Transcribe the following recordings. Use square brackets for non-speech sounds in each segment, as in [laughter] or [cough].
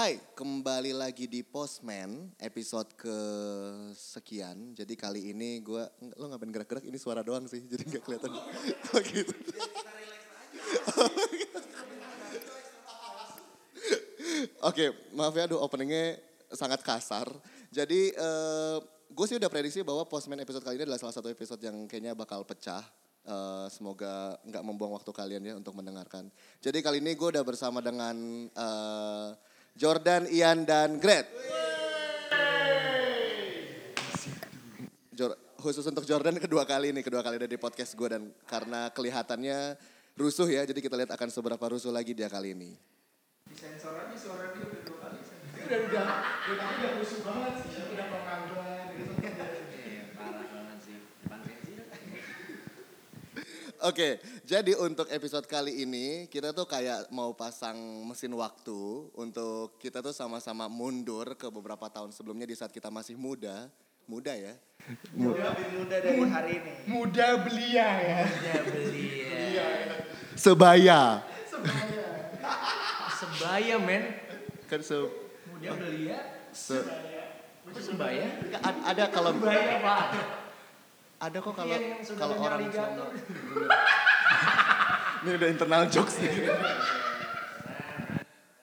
Hai, kembali lagi di Postman episode ke sekian. Jadi kali ini gue lo ngapain gerak-gerak ini suara doang sih, jadi nggak kelihatan. [laughs] Oh gitu. [laughs] Oke, maaf ya, aduh openingnya sangat kasar. Jadi eh, gue sih udah prediksi bahwa Postman episode kali ini adalah salah satu episode yang kayaknya bakal pecah. Eh, semoga nggak membuang waktu kalian ya untuk mendengarkan. Jadi kali ini gue udah bersama dengan eh, Jordan, Ian, dan Gret. Khusus untuk Jordan kedua kali nih, kedua kali ada di podcast gue dan karena kelihatannya rusuh ya, jadi kita lihat akan seberapa rusuh lagi dia kali ini. Sensor aja suara dia udah dua kali. Udah udah udah udah musuh banget sih. Udah pengangguran gitu. Iya, parah banget sih. Depan bensin. Oke, jadi untuk episode kali ini kita tuh kayak mau pasang mesin waktu untuk kita tuh sama-sama mundur ke beberapa tahun sebelumnya di saat kita masih muda, muda ya. Muda lebih muda dari hari ini. Muda belia ya. Ya beli ya. Sebaya. Sebaya men. Kan se, Muda beli ya. se- Kok sebaya? a- ada kalau Sebaya pak. Ada kok kalau yang kalau orang ini udah internal jokes nih.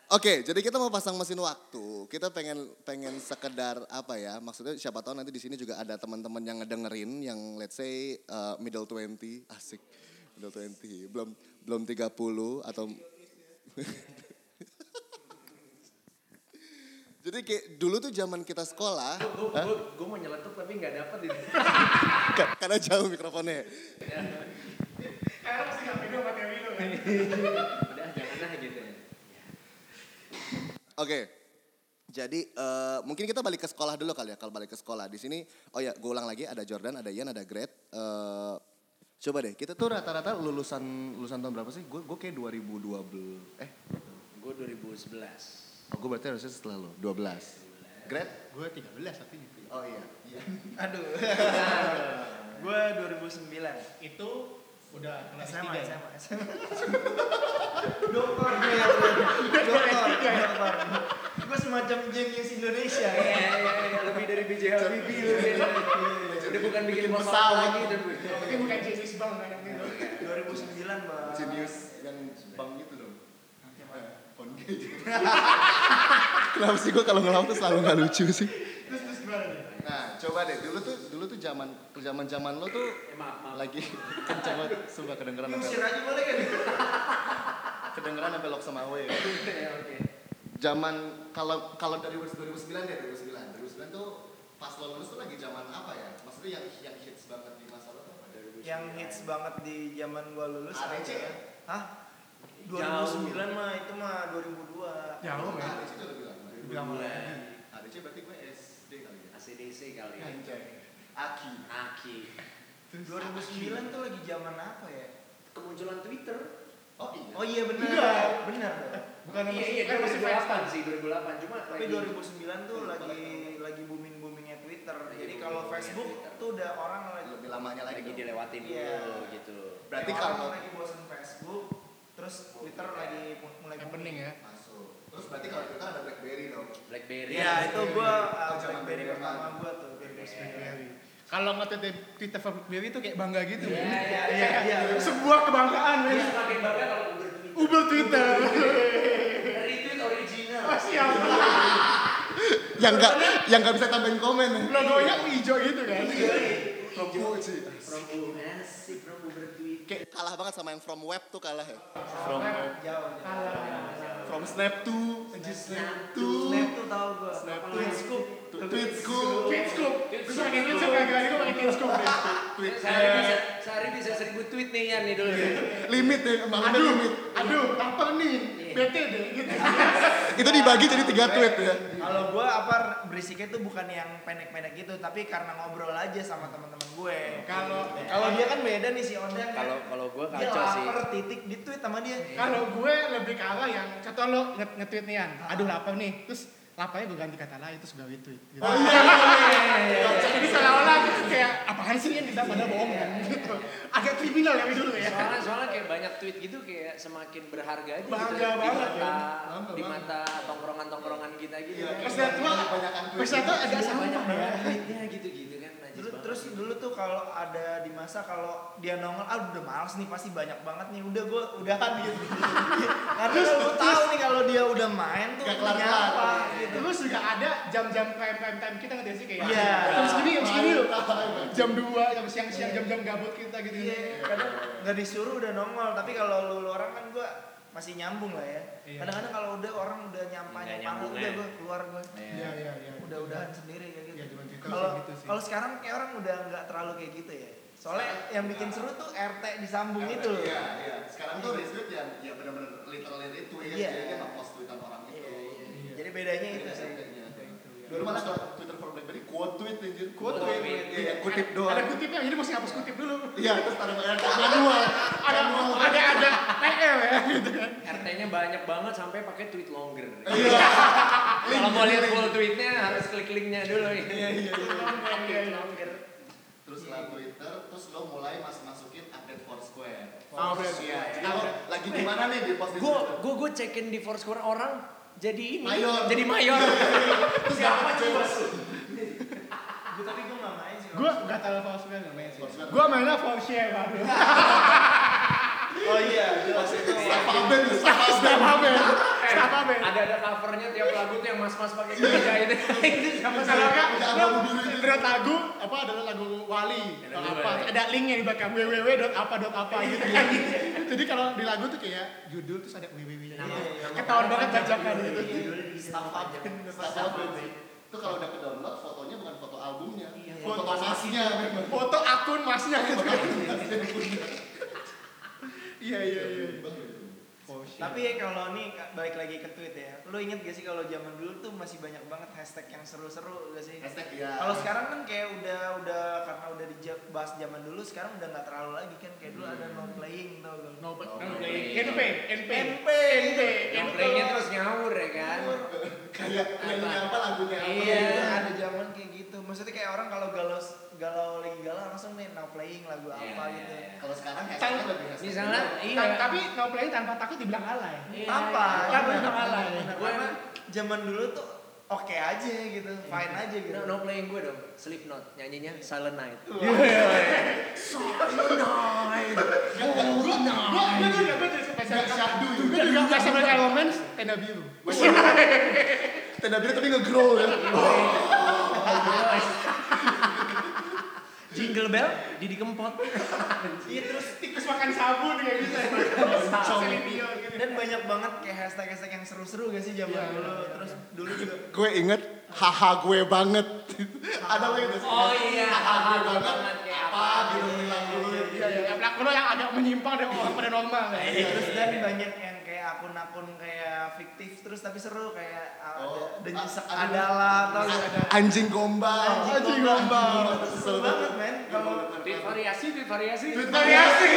Oke, jadi kita mau pasang mesin waktu. Kita pengen pengen sekedar apa ya? Maksudnya siapa tahu nanti di sini juga ada teman-teman yang ngedengerin yang let's say uh, middle 20, asik. Middle 20, belum belum 30 atau Jadi kayak dulu tuh zaman kita sekolah, Gue mau nyeletuk tapi nggak dapet ini. ka- karena jauh mikrofonnya. Karena mesti nggak pegang materi lu kan. Udah jangan lah gitu. Oke. Jadi eh, mungkin kita balik ke sekolah dulu kali ya. Kalau balik ke sekolah di sini, oh ya, gue ulang lagi. Ada Jordan, ada Ian, ada Gret. Eh, coba deh, kita tuh rata-rata lulusan lulusan tahun berapa sih? Gue gue kayak 2012. Eh, Gue 2011. Oh, gue berarti harusnya setelah lo, 12. Gret? Gue 13 tapi Oh iya. Iya. [laughs] Aduh. [laughs] gue 2009. itu udah kelas SMA, 3 SMA, SMA. dokter gue ya, dokter, dokter. Gue semacam genius Indonesia. Iya iya iya lebih dari BJ Habibie lu. men. Udah bukan bikin pesawat lagi udah. Tapi bukan jenis bang kayak gitu. 2009 bang. Genius yang bang gitu dong. [laughs] Kenapa sih gue kalau ngelawak tuh selalu gak lucu sih? Terus terus gimana nih? Nah, coba deh. Dulu tuh dulu tuh zaman zaman zaman lo tuh Eh, maaf maaf. lagi [laughs] kenceng banget sumpah kedengeran Usir aja boleh kan? [laughs] kedengeran sampai lok sama awe Ya oke. zaman kalau kalau dari 2009 ya 2009 2009 tuh pas lo lulus tuh lagi zaman apa ya maksudnya yang yang hits banget di masa lo tuh apa Yang hits banget di zaman gue lulus. ADC ya? Hah? 2009 mah itu mah 2002. Jauh men. ADC tuh lebih lama Lebih lama lagi. ADC berarti gue SD kali ya ACDC kali ya. Anjay. Aki Aki. 2009 tuh lagi zaman apa ya? Kemunculan Twitter. oh iya Oh iya benar. Enggak. Benar. Bukan iya iya kan masih 2008 sih 2008 cuma Tapi lagi 2009 tuh lagi lagi booming boomingnya Twitter. Lagi Jadi kalau booming-boomingnya Facebook Twitter. tuh udah orang lagi lebih lamanya lagi lagi dilewatin Iya. dulu gitu. berarti kalau lagi bosan Facebook, terus Twitter lagi mu- mulai Happening ya. masuk terus berarti kalau kita ada BlackBerry dong BlackBerry. Iya itu gua zaman BlackBerry pertama gua tuh BlackBerry. BlackBerry. Kalau nge-tweet di Twitter BlackBerry itu kayak bangga gitu. Iya, men. iya, iya, iya. Sebuah kebanggaan. Dia semakin bangga kalau Uber Twitter. Uber Twitter. Retweet original. Oh, siap. yang nggak yang nggak bisa tambahin komen ya Logonya hijau gitu kan. from who sih From Uber kayak kalah banget sama yang from web tuh kalah ya From jauh. jauh. from snap to snap to Snap tuh tahu gua. Snap lagi? Scoop. to tweet school Tweet scoop. Gue pakai tweet scoop kagak gue pakai tweet scoop. deh. tweet Sehari bisa, sehari bisa seribu tweet nih Yan nih dulu. limit deh malah ada Aduh, limit aduh, apa nih? Deh gitu. [laughs] itu dibagi jadi tiga tweet ya Kalau gua apa berisiknya tuh bukan yang pendek-pendek gitu, tapi karena ngobrol aja sama teman-teman gue. Kalau Kalau dia kan beda nih si Ondan. kan. Kalau kalau gua dia kacau sih. lapar titik di tweet sama dia. kalau gue lebih kalah yang contoh lo nge- nge-tweet nih aduh lapar nih, terus laparnya gue ganti kata lain terus gue retweet. Gitu. oh iya Jadi seolah-olah kayak apaan sih yang kita pada bohong kan gitu. Agak kriminal ya dulu ya. Soalnya soalnya kayak banyak tweet gitu kayak semakin berharga aja Bangga gitu ya, di banget, mata ya. Di banget. mata tongkrongan-tongkrongan kita gitu. Iya, Pas lihat tua, kebanyakan tweet. pas lihat tua agak Iya, sama banyak ya. banget tweetnya gitu-gitu kan. Banget terus dulu tuh kalau ada di masa kalau dia nongol, ah udah males nih pasti banyak banget nih, udah gue udahan gitu. [laughs] Karena gue tahu nih kalau dia udah main tuh Gak kelar-kelar. nyapa gitu. Terus juga ada jam-jam prime prime time kita ngerti sih kayak Iya. jam segini jam segini loh. Jam 2, jam siang-siang jam-jam gabut kita gitu. Iya, kadang nggak disuruh udah nongol, tapi kalau lu, lu orang kan gue masih nyambung lah ya. Iya. Kadang-kadang kalau udah orang udah nyampa Nggak nyampa nyambung, udah ya. gue keluar gue. Iya, iya, iya. Udah udahan sendiri kayak gitu. Twitter Kalau gitu sih. kalau sekarang kayak orang udah nggak terlalu kayak gitu ya. Soalnya yang bikin seru tuh RT disambung itu loh. Iya, iya. Sekarang tuh retweet yang ya benar-benar literally retweet. Iya. Jadi dia nge-post tweetan orang itu. Iya, iya. Iya. Jadi bedanya itu sih. Dulu mana kalau Twitter for Blackberry quote tweet anjir. Quote tweet. Iya, iya, kutip doang. Ada kutipnya, jadi mesti hapus kutip dulu. Iya, terus taruh RT manual. Ada ada ada PL ya gitu kan. RT-nya banyak banget sampai pakai tweet longer. Iya. [laughs] Kalau mau lihat full tweetnya harus klik linknya dulu nih. Iya, iya, iya. Iya, iya. Terus setelah Twitter, terus lo mulai masuk-masukin update Foursquare. Oh, update. Iya, jadi lo lagi di mana nih di post di Gue Twitter? gue cekin di Foursquare orang jadi ini Mayor. jadi mayor. [laughs] Terus apa coba? Gue tapi gue nggak main sih. Gue gak tahu Foursquare nggak main sih. Gue mainnya Foursquare baru. Oh iya. Staff update, staff update. Staff apa? ada ada covernya tiap lagu tuh yang mas-mas pakai kemeja itu. itu sama biru itu. lihat lagu apa adalah lagu Wali Ada apa ada linknya di belakang www dot apa dot apa gitu kan jadi kalau di lagu tuh kayak judul terus ada www nya gitu. ketahuan banget bajakan gitu staff aja. Staff update. Itu kalau udah ke download foto albumnya. Iya. Foto masnya memang. foto akun masnya gitu kan iya iya iya Tapi ya kalau nih balik lagi ke tweet ya, lu inget gak sih kalau zaman dulu tuh masih banyak banget hashtag yang seru-seru gak sih? Hashtag ya. Kalau sekarang kan kayak udah udah karena udah dibahas zaman dulu, sekarang udah nggak terlalu lagi kan kayak dulu ada no playing tau gak? no No no play. NP NP NP. NP Yang playnya terus ngawur ya kan. kayak lagunya apa lagunya apa. Iya. Iya, ada zaman kayak gitu. Maksudnya kayak orang kalau galau galau lagi galau langsung nih no playing lagu apa Iya, gitu. iya, iya. Kalau sekarang hashtagnya lebih. Misalnya iya. tapi no play tanpa takut dibilang alay Iya, Tanpa, iya. Tanpa bener, dibilang alay Karena emang- zaman dulu tuh oke aja gitu, fine aja gitu. No, no playing gue dong, Slipknot nyanyinya Silent Night. Gue gue gue juga gue juga spesial Syahdu juga. Gue juga spesial elements tenda biru. Tenda biru tapi nge-grow ya. [laughs] Jingle Bell, Didi Kempot. Iya terus tikus makan sabun kayak gitu. Gitu. Dan banyak banget kayak hashtag-hashtag yang seru-seru gak sih zaman Iya, dulu. iya, Terus dulu juga Gue inget haha gue banget. [laughs] Ada lagi tuh. Oh iya, haha gue banget. Apa gitu gitu. bilang dulu. Iya iya. Yang pelakunya yang agak menyimpang dari orang pada normal. Iya, terus dan banyak kayak akun-akun kayak fiktif terus tapi seru kayak ada Oh, dan a- nyesek aduh. adalah atau ada Anjing gombal. Anjing gombal. Seru banget men kalau Tweet variasi, tweet variasi. Tweet Variasi,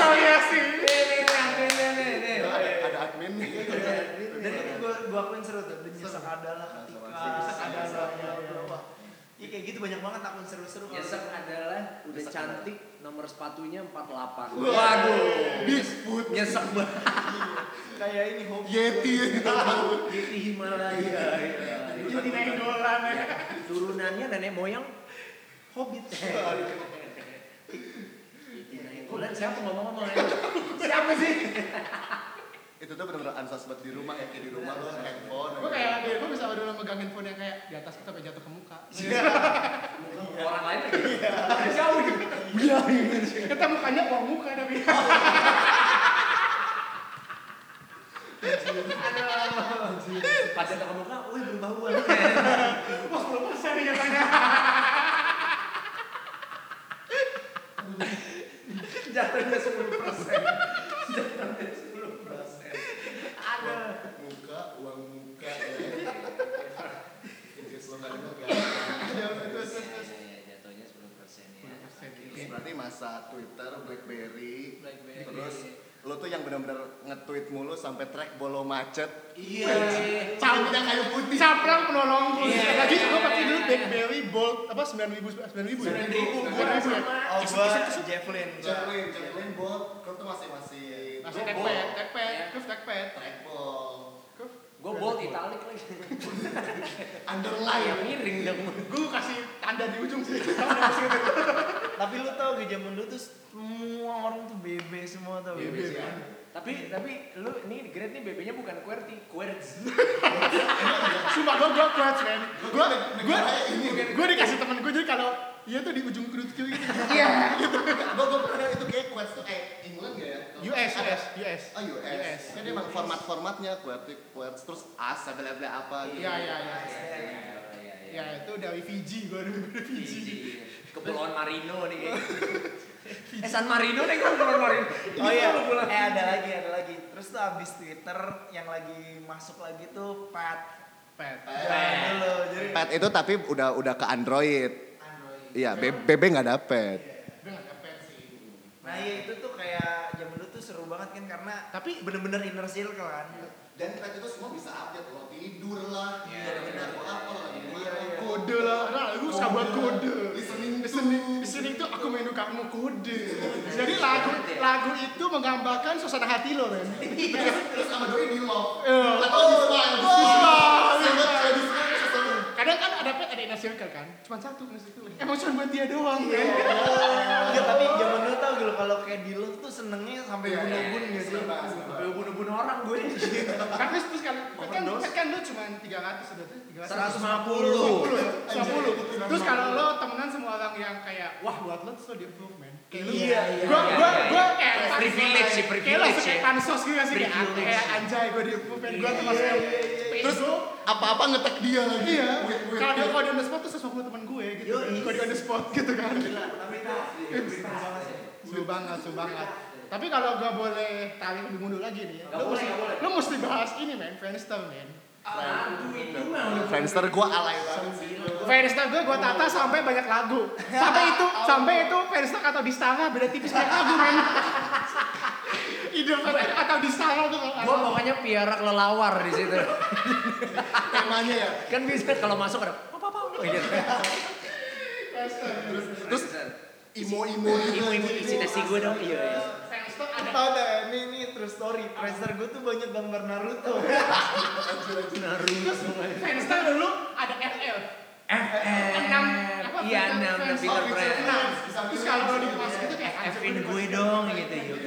variasi. Nih, nih, nih, nih. Ada ada admin. dan itu gua gua akuin seru tuh nyesek adalah ketika Nyesek iya, iya. wah Iya kayak gitu banyak banget akun seru-seru Nyesek adalah udah cantik, nomor sepatunya 48. Waduh. Waduh. Bigfoot. Nyesek banget. kayak ini hobi Yeti. Di Himalaya. Iya. Jadi naik dolan ya. Turunannya nenek moyang hobbit. Bulan siapa ngomong-ngomong? Siapa sih? Itu tuh bener-bener ansas buat di rumah ya. Kayak di rumah lo handphone. Gue kayak gue bisa dulu megang handphone yang kayak di atas kita sampai jatuh ke muka. Orang lain lagi. Jauh gitu. Kita mukanya uang muka tapi. Pas jatuh ke muka, wih berbauan. Wah, 10 persen nih katanya. Jatuhnya 10 persen. Jatuhnya 10 persen. Ada. Muka, uang muka. ya. In case lo nggak denger kan. Jatuhnya 10 persen ya. Terus berarti masa Twitter, BlackBerry, Blackberry. terus Lo tuh yang benar-benar nge-tweet mulu sampai track bolo macet. Iya. Sampingnya kayu putih. Caplang penolongku. Iya. Lagi gue pakai dulu Blackberry Bolt apa 9000 9000 ya? 9.000. 2000 ya. Oh gua Javelin. Javelin, Javelin bot, kau tuh masih masih Masih Gua tagpad, Bolt. tagpad, Iya. Gue bolt italik lagi. [laughs] Underline. Yang miring dong. Gue kasih tanda di ujung sih. [laughs] Tapi lu tau gak zaman dulu tuh semua orang tuh BB semua tau. BB sih. Tapi tapi lu ini grade nih BB-nya bukan QWERTY, QWERTZ. Sumpah gue gue men. Gue gue gue dikasih temen gue jadi kalau iya tuh di ujung kecil gitu. Iya. Gue gue pernah itu kayak quest tuh kayak England gak ya? US US US. Oh US. US. Kan dia emang format-formatnya QWERTY, QWERTY terus as, bla bla apa gitu. Iya iya iya. Iya, Ya itu dari Fiji gue dulu dari Fiji. Kepulauan Marino nih. [laughs] eh San Marino nih kan Kepulauan Marino. Oh iya, Kepulauan- eh ada lagi, ada lagi. Terus tuh abis Twitter yang lagi masuk lagi tuh Pat. Pet. Jangan dulu, jadi Pet itu tapi udah udah ke Android. Iya, B- BB nggak dapet. Gue gak dapet sih. Nah iya itu tuh kayak zaman dulu tuh seru banget kan karena Tapi- bener-bener inner circle kan. Dan pet itu semua bisa update lo tidur lah, Iya, iya, lo apa lah, Iya, iya. Kode lah, nah gue suka buat kode. Listening Listening, listening itu aku menu kamu kode. [laughs] Jadi lagu lagu itu menggambarkan suasana hati lo men. Terus sama doi di love. Atau di smile. di smile. Sangat kayak di smile. sesuatu. Kadang kan ada pet ada inner circle kan, cuma satu inner circle. Emang cuma buat dia doang kan. Enggak tapi zaman dulu tau gitu kalau kayak di love tuh senengnya sampai Iya, iya, iya, gitu. seneng banget, seneng Sampai bunuh-bunuh orang gue. Kan terus terus kan kan kan lo cuma 300 udah tuh 300. 150. 150. Terus kalau lo temenan sama orang yang kayak wah buat lo tuh lo di improve man. Kayak Iya, iya. Gua iya, gua iya, gua iya. kayak Privilege sih, Kayak privilege suka ya. pansos gitu sih kayak kayak anjay gue di man. Gua Iya, masuk iya, iya, iya. Terus apa-apa ngetek dia lagi. Iya. Kalau dia kalau di on the spot tuh 150 temen gue gitu. Kalau di on the spot gitu kan. Itu Seru banget, seru banget. Tapi kalau gua boleh tarik lebih mundur lagi nih, boleh, mesti, lo mesti bahas ini men, Friendster men. Aduh itu mah udah Friendster gua alay banget sih. Friendster gue gua tata sampai banyak lagu. Sampai itu, sampai itu Friendster atau di Stara beda tipis banyak lagu men. Ide atau di Stara tuh kalau Gue pokoknya piara kelelawar di situ. Temanya ya. kan bisa kalau masuk ada apa apa gitu. Terus imo-imo gitu. Ibu ibu isi nasi gue dong. Iya. Friendster ada Tau dah, ini ini true story. Friendster gue tuh banyak gambar Naruto. [laughs] Naruto. Friendster dulu ada FL. FF. Enam? Iya enam Oh, Friends. Enam. Terus kalau lo di kelas itu kayak Fin gue dong gitu gue.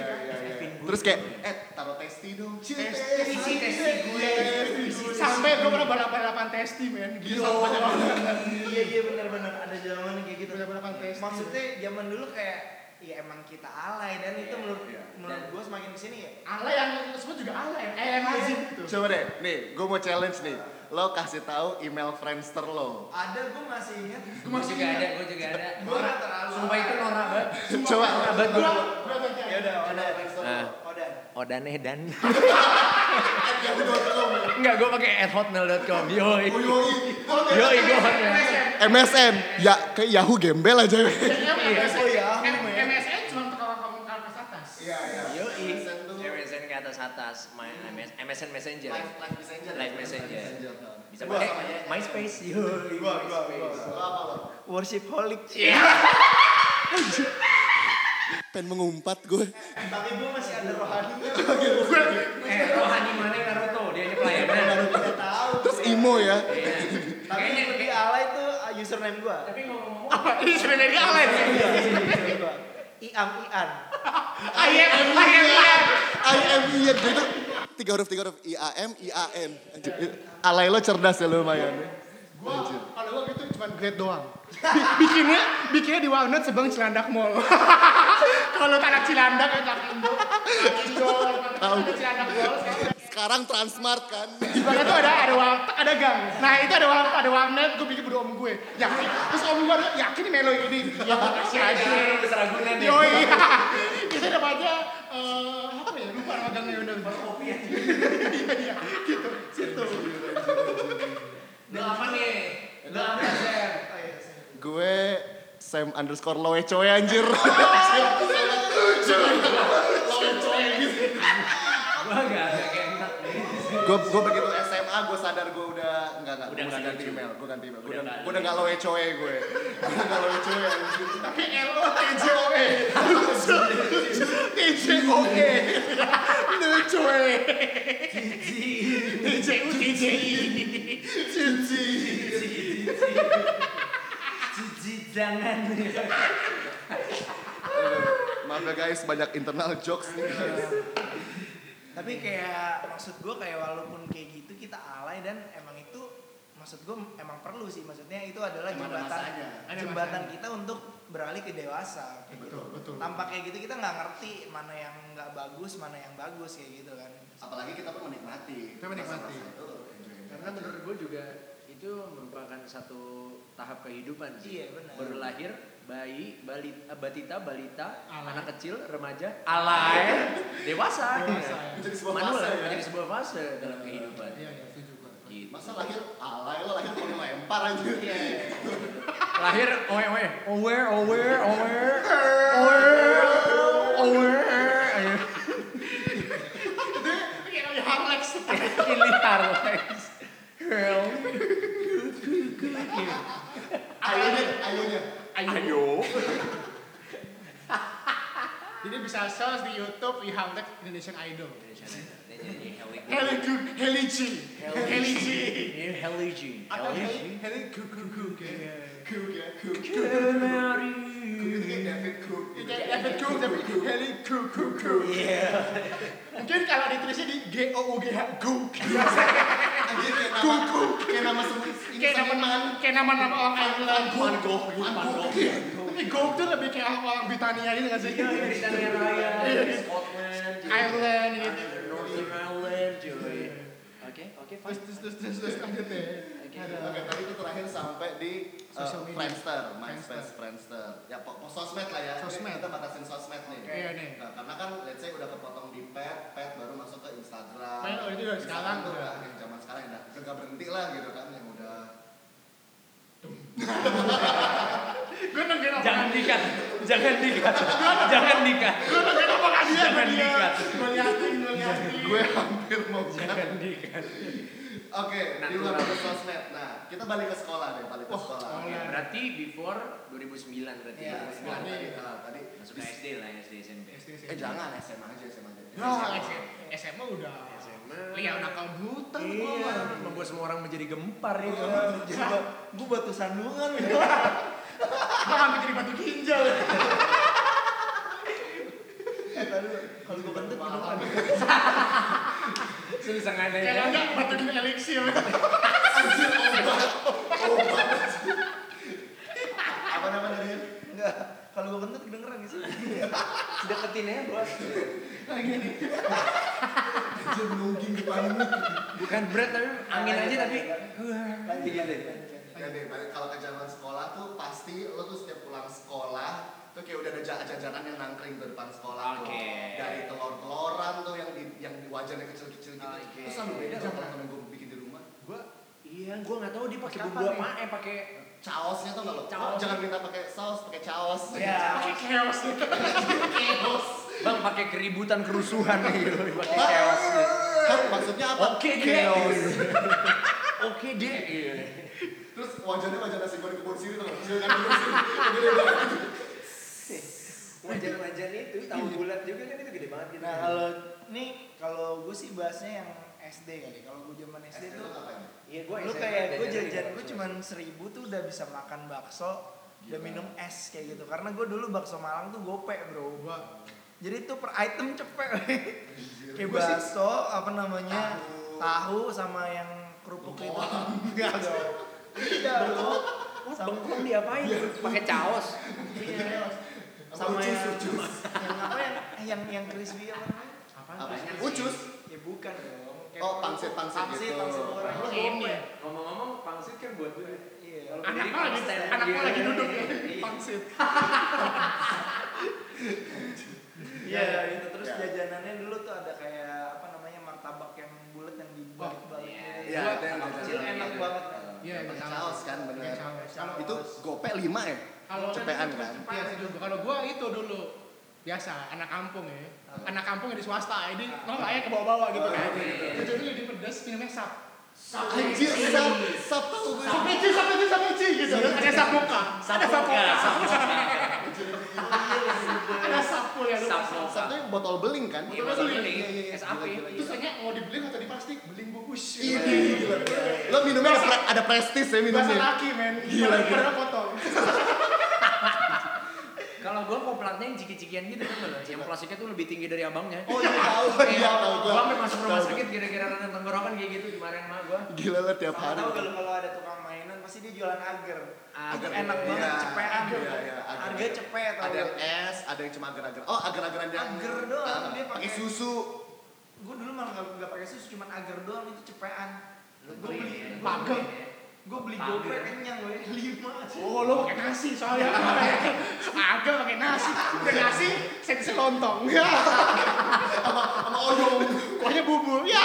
Terus kayak eh taruh testi dong. Testi, testi gue. Sampai gue pernah balap-balapan testi men. Gila. iya iya benar-benar ada zaman kayak gitu. Balap-balapan testi. Maksudnya zaman dulu kayak ya emang kita alay dan itu Iya, menurut iya. menurut gue semakin ke sini ya Allah yang semua juga Allah ya. Eh, emazing gitu. Coba deh, nih, gue mau challenge nih. Lo kasih tahu email Friendster lo. ada gue masih ingat Gue juga ada, gue juga ada. gue nggak terlalu Sumpah itu norak banget. [laughs] Coba. Norak banget gue. Ya udah ada Ah. udah Odan Edan. Enggak, [laughs] gue pakai at hotmail.com. Yoi. Yoi, gue hotmail. MSN, ya kayak Yahoo gembel aja. Iya. oh ya M- MSN cuma untuk kalau kamu ke atas atas. Iya, iya. Yoi. MSN tuh MSN ke atas atas. My- MS- MSN Messenger. live live messenger. Live messenger. Bisa Gua- pakai MySpace. Yoi. gua gua gua Lo apa lo? worship holic [laughs] Pengen mengumpat gue. tapi gue masih ada rohaninya [laughs] Eh, rohani mana Naruto? Dia ini pelayanan. nggak tahu Terus imo ya. Iya. tapi yang lebih alay tuh uh, username gue Tapi ngomong-ngomong. Apa? Sebenarnya dia Allah ya? username gue iam ian Ayam, ayam, ayam. I am Ian. Itu tiga huruf tiga huruf I A M I A N. [laughs] Alay lo cerdas ya lumayan. Gua, kalau gua gitu cuma grade doang. Bi- [laughs] bikinnya, bikinnya di Walnut sebang Cilandak Mall. [laughs] kalau tanah Cilandak ya tak Indo. Tahu. ada Cilandak Mall. Sekarang Transmart kan. Di belakang tuh ada ada ada gang. Nah itu ada ada warnet. Gue bikin berdua om gue. Yakin. Terus om gue yakin Melo ini. Ya makasih aja. Ya. Yoi. itu namanya eh apa ya? Lupa nama gangnya udah. Kopi ya. Iya, gitu. Situ. Lo apa nih? Lo apa Sam? Gue Sam underscore loecoy anjir. Gue gue begitu SMA gue sadar gue udah enggak enggak gue Udah mesti ganti email gue ganti email gue Udah udah nggak gue udah nggak loe coe gue gue udah nggak loe coe. Tapi L O T J O E. T J O E. Lucu eh. T J U T J I. Cici. Cici jangan. maaf ya guys banyak internal jokes nih Tapi kayak maksud gue kayak walaupun kayak gitu kita alay dan emang itu maksud gue emang perlu sih maksudnya itu adalah Emang jembatan. Ada jembatan kita untuk beralih ke dewasa kayak Betul, gitu. betul. Tanpa kayak gitu kita nggak ngerti mana yang nggak bagus mana yang bagus kayak gitu kan. apalagi kita pun menikmati Kita menikmati. Masa-masa itu enjoy enjoy Karena menurut gue juga itu merupakan satu tahap kehidupan sih. Iya, benar. Baru lahir, bayi, balita, batita, balita, Alay. anak kecil, remaja, alay, dewasa. Dewasa, ya. Menjadi sebuah Manula, fase, ya. menjadi sebuah fase dalam kehidupan. Iya, iya, setuju. Gitu. masa lahir alay lo lahir mau dilempar aja Iya. lahir owe owe aware aware aware aware aware ayo Kayak Harlex. ini Harlex Girl. ayonya ayonya ayo. [laughs] Jadi bisa search di YouTube di Harlex Indonesian Idol. Heli Heli G. Heli G. Heli G. Heli G Atau Heli Heli David Cook David Cook tapi Heli Cook Cook Cook. Mungkin kalau ditulisnya di G O U G H Cook. [laughs] anjir kayak nama kayak nama semua Kayak nama nama-nama orang Ireland. Van Gogh Van Gogh Tapi Gogh tuh lebih kayak orang Britania gitu nggak sih? Britania Raya Iya. Scotland Ireland gitu. Northern Ireland oke oke Terus fine terus terus terus terus lanjut deh. Ada. Oke, tadi itu terakhir sampai di uh, Social media. Friendster, MySpace, Friendster. Ya, pok pok sosmed lah ya. Sosmed. Kita batasin sosmed nih. Iya nih. Nah, karena kan let's say udah kepotong di pet, pet baru masuk ke Instagram. Pet, oh, itu udah sekarang tuh udah. yang zaman sekarang udah udah gak berhenti lah gitu kan yang udah [laughs] Gue nungguin apa? jangan dikat jangan dikat jangan dikat Gue nungguin apa kan dia? Jangan dikat. Gue liatin, gue liatin. gue hampir mau jangan dikat Oke, di luar dari sosmed. Nah, kita balik ke sekolah deh, balik ke sekolah. sekolah. Ya, berarti before 2009 berarti Iya, ya. Nah, Tadi. tadi, ah, tadi Masuk ke SD lah SD SMP. SD, SMP. Eh jangan SMA aja SMA aja. Ya, SM- SMA udah. SMA. Lihat nakal buta gua Iya, membuat semua orang menjadi gempar itu. Jadi gue batu sandungan gitu. Gua hampir jadi batu ginjal. [laughs] Eh, tadi kalau gue kan. Susah Kayak ya. enggak. Anjir obat. Obat. Apa namanya dia? Enggak. Kalau gue kentut kedengeran gitu. Deketin ya bos. Anjir nungging di panggung. Bukan berat tapi angin aja tapi. Lanjut, lanjut. Ya balik kalau ke zaman sekolah tuh pasti lo tuh setiap pulang sekolah tuh kayak udah ada jajanan yang nangkring di depan sekolah tuh. Oke. Dari telur-teloran tuh yang di yang di wajannya kecil-kecil gitu. Oke. Terus selalu beda kalau temen gue bikin di rumah. Gua Iya, gua nggak tahu dia pakai bumbu apa eh pakai Caosnya tuh nggak lo? Caos. Jangan minta pakai saus, pakai caos. Iya. pakai chaos. [laughs] Chaos. Bang pakai keributan kerusuhan gitu, [laughs] pakai chaos. Hah, maksudnya apa? Oke deh. Chaos. [laughs] Oke deh. Terus wajahnya wajah nasi goreng kebun siri tuh. Gede banget. Wajan-wajan itu tahu bulat juga kan itu gede banget gitu. Nah kalau nih kalau gue sih bahasnya yang SD kali. Kalau gue zaman SD SD tuh tuh ngapain? Iya, gua lu kayak gue jajan gue cuman seribu tuh udah bisa makan bakso dan Gila. minum es kayak gitu karena gue dulu bakso Malang tuh gope bro Gua jadi tuh per item cepet kayak Gua sih- bakso apa namanya Tahu. tahu sama yang kerupuk itu [laughs] enggak dong tidak bro Wah, bengkong diapain? Pakai caos. Iya. Sama sama ucus, yang ucus. yang apa yang yang yang crispy apa namanya apa? Apa? Ucus. ya bukan dong Kayak Oh, pangsit-pangsit pangsit gitu. pangsit goreng lu Ini. gope Ngomong-ngomong, pangsit kan buat gue. iya Kalau Anak lagi anak lagi duduk [laughs] Iya. pangsit. Iya itu terus Ya. jajanannya dulu tuh ada kayak apa namanya martabak yang bulat yang dibalik-balik. Iya, gitu. iya, itu yang kecil enak banget kan. Iya, Pakai iya, kan. Kalau Itu gope 5 ya? Kalau cepean kan? Iya sih dulu. Kalau gua itu dulu biasa anak kampung ya anak kampung yang di swasta jadi no kayak ke bawah-bawah gitu kan jadi lebih pedas minumnya sap Anjir, sap, sap tau gue. sap eci sap eci sap eci gitu ada sap muka ada sap muka ada sapul ya lu Sapul. Sapnya botol beling kan? Iya, Botol beling. Iya, iya, iya. SAP. Itu kayaknya mau dibeli atau di plastik beling bungkus Ini gila. Lo minumnya ada, pre- ada prestis ya bahasa minumnya. laki men Gila, gila. Potong Kalau gua koplatnya yang ciki-cikian gitu kan loh. Yang plastiknya tuh lebih tinggi dari abangnya. Oh iya tahu, iya tahu Gua gua. sampai masuk rumah sakit gara-gara radang tenggorokan kayak gitu kemarin mah gua. Gila lah tiap hari. tahu kalau kalau ada tukang mainan pasti dia jualan agar. Agar, Agar enak iya. banget, cepean. Iya, iya, agar. Harga cepet. Ada yang es, ada yang cuma agar-agar. Oh, agar-agaran yang Agar doang, dia pakai susu. Gue dulu malah nggak nggak pakai susu, cuman agar doang itu cepean. Lu Gue beli beli magang. Gue beli gope kenyang gue [laughs] lima. Oh, lo pakai nasi soalnya. [laughs] Agak pakai nasi. Udah nasi, saya bisa lontong. Ya, [laughs] Sama odong. kuahnya bubur. Ya,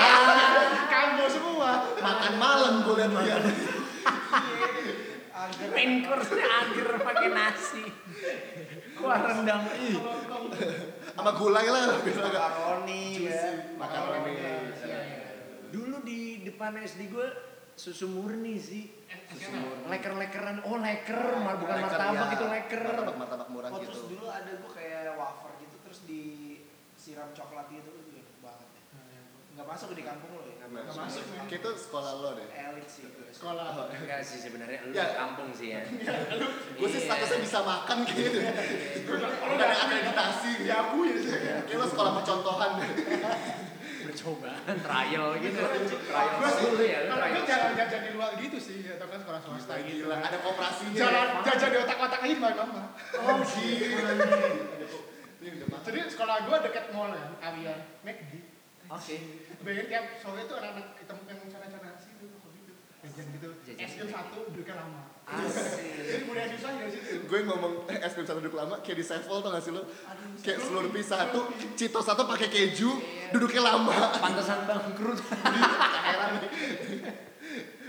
kambo semua. Makan malam gue liat dia. Agar. main course-nya agar pakai nasi. Wah rendang. Sama gulai lah. Makaroni ya. Makaroni. Dulu di depan SD gue susu murni sih. Leker-lekeran. Oh leker, mar- bukan Leker, martabak ya. itu leker. Martabak martabak murah Oh terus gitu. dulu ada gue kayak wafer gitu terus disiram coklat gitu itu enak banget ya. Nggak masuk di kampung lo ya? Nggak masuk, men. Kayak itu sekolah lo deh. Elit sih gue. Sekolah. Enggak sih sebenarnya lu Ya. di kampung sih ya. [laughs] Gue sih statusnya bisa makan gitu. Kalau ada akreditasi. Diakui. Kayak lo sekolah percontohan deh. Percobaan, [laughs] trial gitu. Trial dulu ya, lu Kalau gue trial. jalan jajan di luar gitu sih, atau kan sekolah swasta gitu. Gila, ada kooperasinya. Jalan jajan di otak-otak aja mbak mama. Oh gila. Jadi sekolah gue deket mall kan, area McD. Oke. Bayar tiap sore itu anak-anak hitam yang sana-sana sih itu gitu. Jajan gitu. Jajan. Es krim satu duduknya lama. Asik. Jadi budaya susah dari situ. gue ngomong eh, es krim satu duduk lama kayak di Sevel tau gak sih lo? Kayak Slurpee satu, Cito satu pakai keju, duduknya lama. Pantesan bangkrut. Heran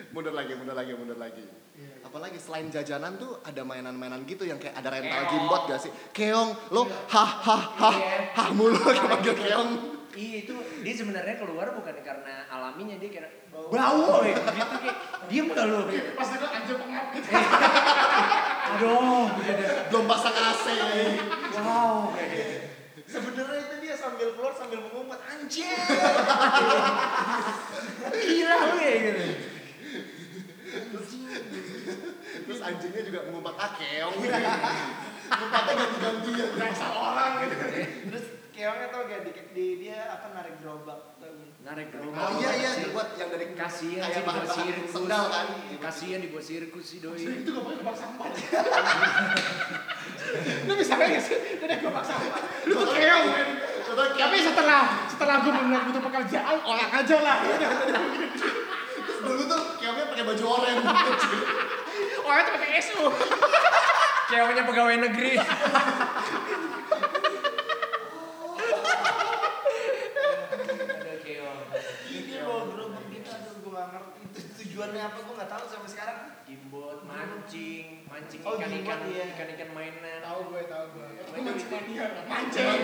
mundur lagi, mundur lagi, mundur lagi. Iya. Apalagi selain jajanan tuh ada mainan-mainan gitu yang kayak ada rental gimbot gak sih? Keong, lo hah hah hah Iya. hah mulu [laughs] kayak panggil keong. Iya itu dia sebenarnya keluar bukan karena alaminya dia kira bau ya gitu kayak diem gak lu gitu. Pas itu anjir pengap gitu. [laughs] Aduh. Belum pasang AC. Wow. Sebenarnya itu dia sambil keluar sambil mengumpat anjir. Gila lu ya gitu. Terus anjingnya juga ngumpat ah keong. Ngumpatnya ganti-gantian. Berasa orang gitu. Terus keongnya tau gak di, di dia apa narik gerobak tau? Narik gerobak. Oh iya iya buat yang dari Kasihan kayak sih dibuat sirkus. Sendal kan. Kasihan dibuat sirkus sih doi. Itu gak boleh gebak sampah. [laughs] Lu bisa kayak sih, itu ada gebak sampah. Lu tuh keong. Tapi setelah setelah gue benar butuh pekerjaan, orang aja lah. Terus dulu tuh keongnya pakai baju oranye. Orang tuh pakai SU. Ceweknya pegawai negeri. [laughs] Ada keong. Dia bawa gerobak gitu aduh gue gak ngerti itu tujuannya apa gue gak tahu sampai sekarang. Gimbot, mancing, mancing Oh, ikan-ikan, gimbot, iya. ikan-ikan mainan. Tahu gue, tahu gue. Itu Mancing. mancing mania, mancing.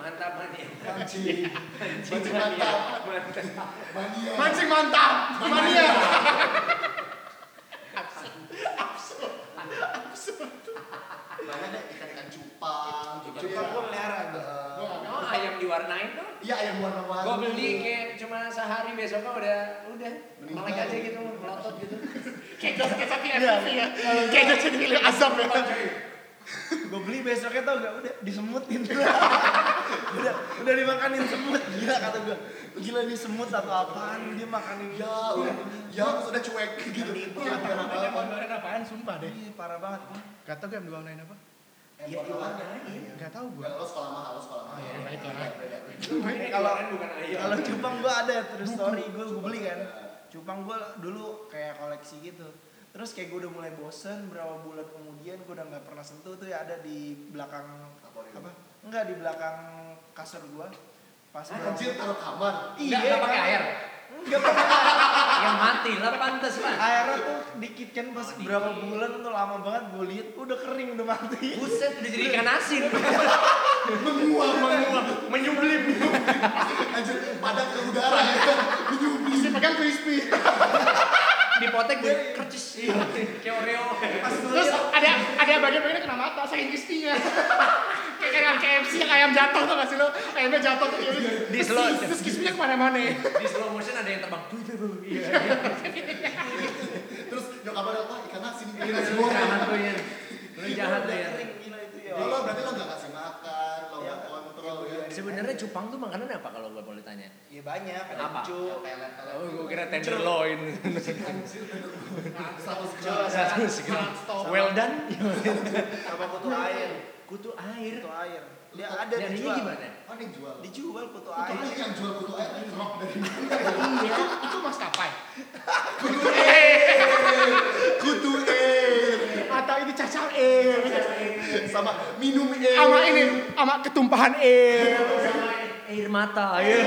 Mantap mania. Mancing. Mancing Mancing mania. mantap. Mantap. Mania. Mancing mantap, mania. Banyak deh ikan-ikan cupang. gitu Cuma ya. gue melihara diwarnain tuh. Iya ayam warna-warni. Gua beli kayak cuma sehari besoknya udah udah melek aja gitu melotot gitu. Kayak gas kayak FFV ya. Kayak jadi milik azab ya. Gue beli besoknya tau gak udah disemutin. udah udah dimakanin semut gila kata gue. Gila nih semut atau apaan dia makanin Ya, udah, ya sudah cuek gitu. Yang diwarnain apaan, sumpah deh. Iya parah banget. Gak tau gue yang diwarnain apa? Iya diwarnain. Gak tau gue. Lo sekolah mahal, lo sekolah mahal. Oh, iya, lah. Ini Kalau ayam. kalau cupang gue ada terus story gue gue beli kan. Cupang gue dulu kayak koleksi gitu. Terus kayak gue udah mulai bosen berapa bulan kemudian gue udah nggak pernah sentuh tuh ya ada di belakang apa? Enggak di belakang kasur gue. Pas Anjir taruh kamar. Enggak enggak pakai air. Gak pernah. Yang mati lah pantas lah. Airnya tuh dikit kan pas berapa bulan tuh lama banget gue lihat udah kering udah mati. Buset udah jadi ikan asin. Menguap, menguap. Menyublim. Anjir, padat ke udara ya. Isi pegang crispy. Dipotek gue kercis. Kayak Oreo. Terus ada ada bagian-bagiannya kena mata, saking crispy-nya. Kayak kayak KFC yang ayam jatuh tuh gak sih lo? Ayamnya jatuh tuh Di slow. Terus crispy-nya ke mana-mana. Di slow motion ada yang terbang. Tuh itu tuh. Iya. Terus nyokap ada apa? Ikan asin, ikan asin. Lu jahat tuh ya. Lu jahat tuh Udah ya. ya. Lo berarti lo gak kasih makan, lo Iya. gak kontrol ya. Sebenarnya cupang tuh makanan apa kalau gue boleh tanya? Ya banyak, Apa? cu. Oh, gue kira tenderloin. Satu gram. Well done. Apa kutu air? Kutu air. Kutu air. Dia ada Dan ini dijual. gimana? Mana yang jual? Dijual kutu Kutu air. air yang jual kutu air rock dari mana? Itu itu maskapai. [laughs] Kutu air. Atau ini cacar air. Sama minum air. Sama ini, sama ketumpahan air. Air mata. Ayo.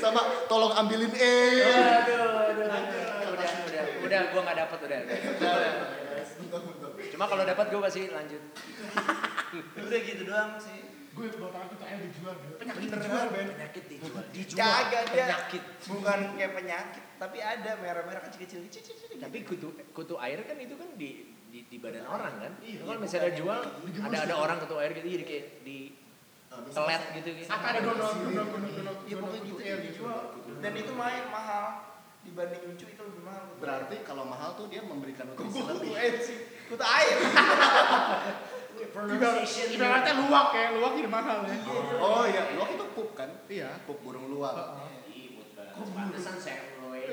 Sama tolong ambilin air. Aduh, aduh, aduh. Udah, udah, udah, gue nggak dapet udah. Cuma kalau dapat gue pasti lanjut. [laughs] Udah gitu doang sih. Gue bawa tangan kutu air dijual. Penyakit Bener, dijual, Ben. Penyakit dijual. Dijual. Kagak dia. Penyakit. Bukan kayak penyakit, tapi ada merah-merah kecil-kecil. Tapi kutu kutu air kan itu kan di di, di badan orang kan. Iya, Kalau iya, misalnya jual ada ada orang kutu air gitu jadi kayak di telet gitu gitu. Atau ada donor, donor, donor, donor, Ya pokoknya gitu ya dijual. Dan itu main mahal dibanding lucu itu lebih mahal. Berarti kalau mahal tuh dia memberikan nutrisi kutu lebih. air sih. Kutu air. Ibaratnya luwak ya, luwak jadi mahal ya. Oh iya, luwak itu pup kan? Iya. Pup burung luwak. Bahas. Pantesan serloin.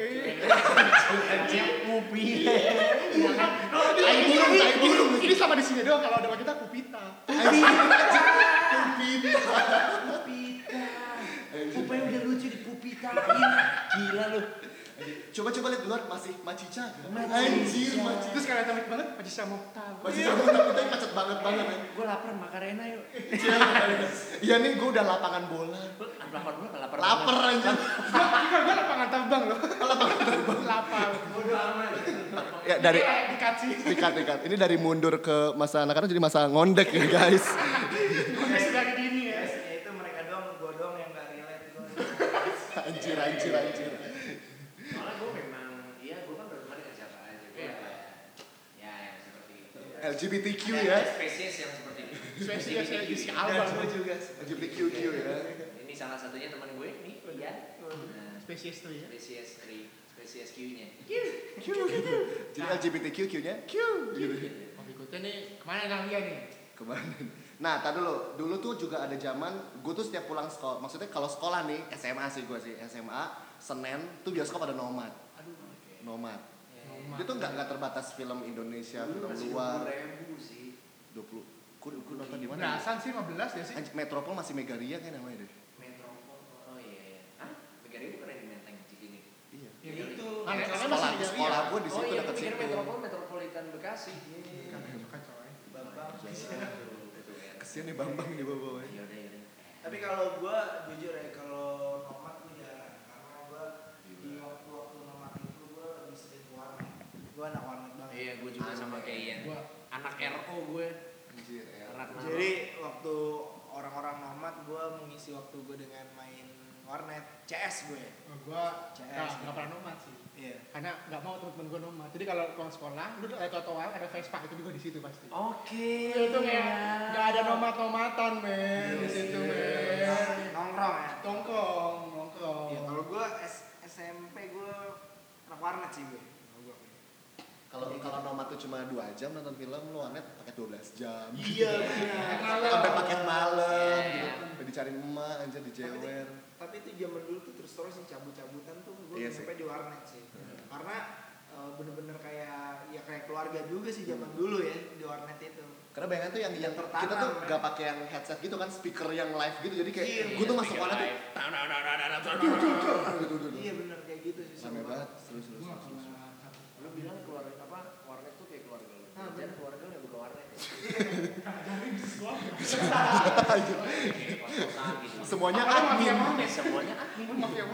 Iya. Pupi. Tai burung, tai burung. Ini sama di sini doang kalau ada kita kupita. Pupita. Pupanya udah lucu di pupitain. Gila lu. Coba-coba lihat luar masih macica. kan? Macica. Anjir, macica. Terus kalau temen banget, Haji Samoktal. Macica pun tapi tapi macet banget banget. Gue lapar makarena yuk. Iya nih gue udah lapangan bola. Lapar gue lapar. Lapar anjir. Gue gue lapangan terbang loh. Lapangan terbang. Lapar. Ya dari Eh, dikasih. dikat dikat. Ini dari mundur ke masa anak-anak jadi masa ngondek ya guys. Gue dari dini ya. Ya itu mereka doang, gua doang yang gak relate. Gua. Anjir anjir anjir. Soalnya gue memang, iya gue kan berteman dengan siapa aja. Gue Iya. ya yang seperti itu. LGBTQ ya. Spesies yang seperti itu. Spesies ya, di si Dan Alba. gua juga. LGBTQ ya. Ini salah satunya teman gue nih, Ian. Nah, Spesies tuh ya. spesies 3, spesies Q-nya. Jadi LGBTQ Q-nya Q gitu. Oh, berikutnya nih, ke mana kalian nih? Ke mana? Nah, tadi dulu. Dulu tuh juga ada zaman gue tuh setiap pulang sekolah. Maksudnya kalau sekolah nih, SMA sih gue sih. SMA, Senin tuh bioskop ada Nomad. Aduh, Nomad. Nomad. Itu nggak nggak terbatas film Indonesia, film masih luar. ribu sih. 20. Gue gue nonton di mana? Belasan sih, 15 ya sih. Metropol masih Megaria kan namanya deh. Metropol, oh iya iya. Hah? Megari bukan yang di Menteng, Cikini? Iya. Ya Iya. itu. Kan Sekolah sekolah masih sekolah gue di Oh situ iya, dekat gue situ. Metropol, Metropolitan Bekasi. Kacau ya. Bambang. Kesian nih Bambang di bawah. Tapi kalau gua jujur ya, kalau nomad gua jarang karena gua di waktu-waktu nomad itu gua lebih sering ke warnet. Gua anak warnet banget. Iya, gue juga sama kayak Ian. Gua Anak RO gue. Anjir ya. Jadi waktu orang-orang nomad gua mengisi waktu gua dengan main warnet CS gue. Oh, gua CS. nggak pernah nomad sih. Iya. Karena nggak mau temen-temen gua nomad. Jadi kalau pulang sekolah, lu ada trotoar, ada Vespa itu juga di situ pasti. Oke. Itu kayak nggak ada nomad-nomatan men di situ men. Nongkrong ya. Tongkong, nongkrong. Iya, kalau gua S- SMP gua anak warnet sih gue. Kalau gua. Kalau nomad tuh cuma 2 jam nonton film, lu warnet pakai 12 jam. Iya [laughs] benar. Sampai paket malam Iya, gitu. iya. Sampai dicariin emak anjir dijewer. Tapi itu zaman dulu tuh terus terus sih cabut-cabutan tuh gue Iya sampai di warnet sih. Karena eh, bener-bener kayak ya kayak keluarga juga sih zaman dulu ya di warnet itu. Karena bayangan tuh yang yang Tertanam, kita tuh kan? gak pakai yang headset gitu kan, speaker yang live gitu. Jadi kayak Iya, gue tuh masuk warnet tuh. Iya bener kayak gitu sih. Rame seru banget, terus terus. Gua nggak terus. pernah. Lu bilang keluarga apa? Warnet tuh kayak keluarga lu. Ah, Jangan keluarga lu yang buka warnet. ya. Dari di sekolah. Kayak kos-kosan gitu. [laughs] Semuanya admin. Semuanya admin. Lu mafia. Iya,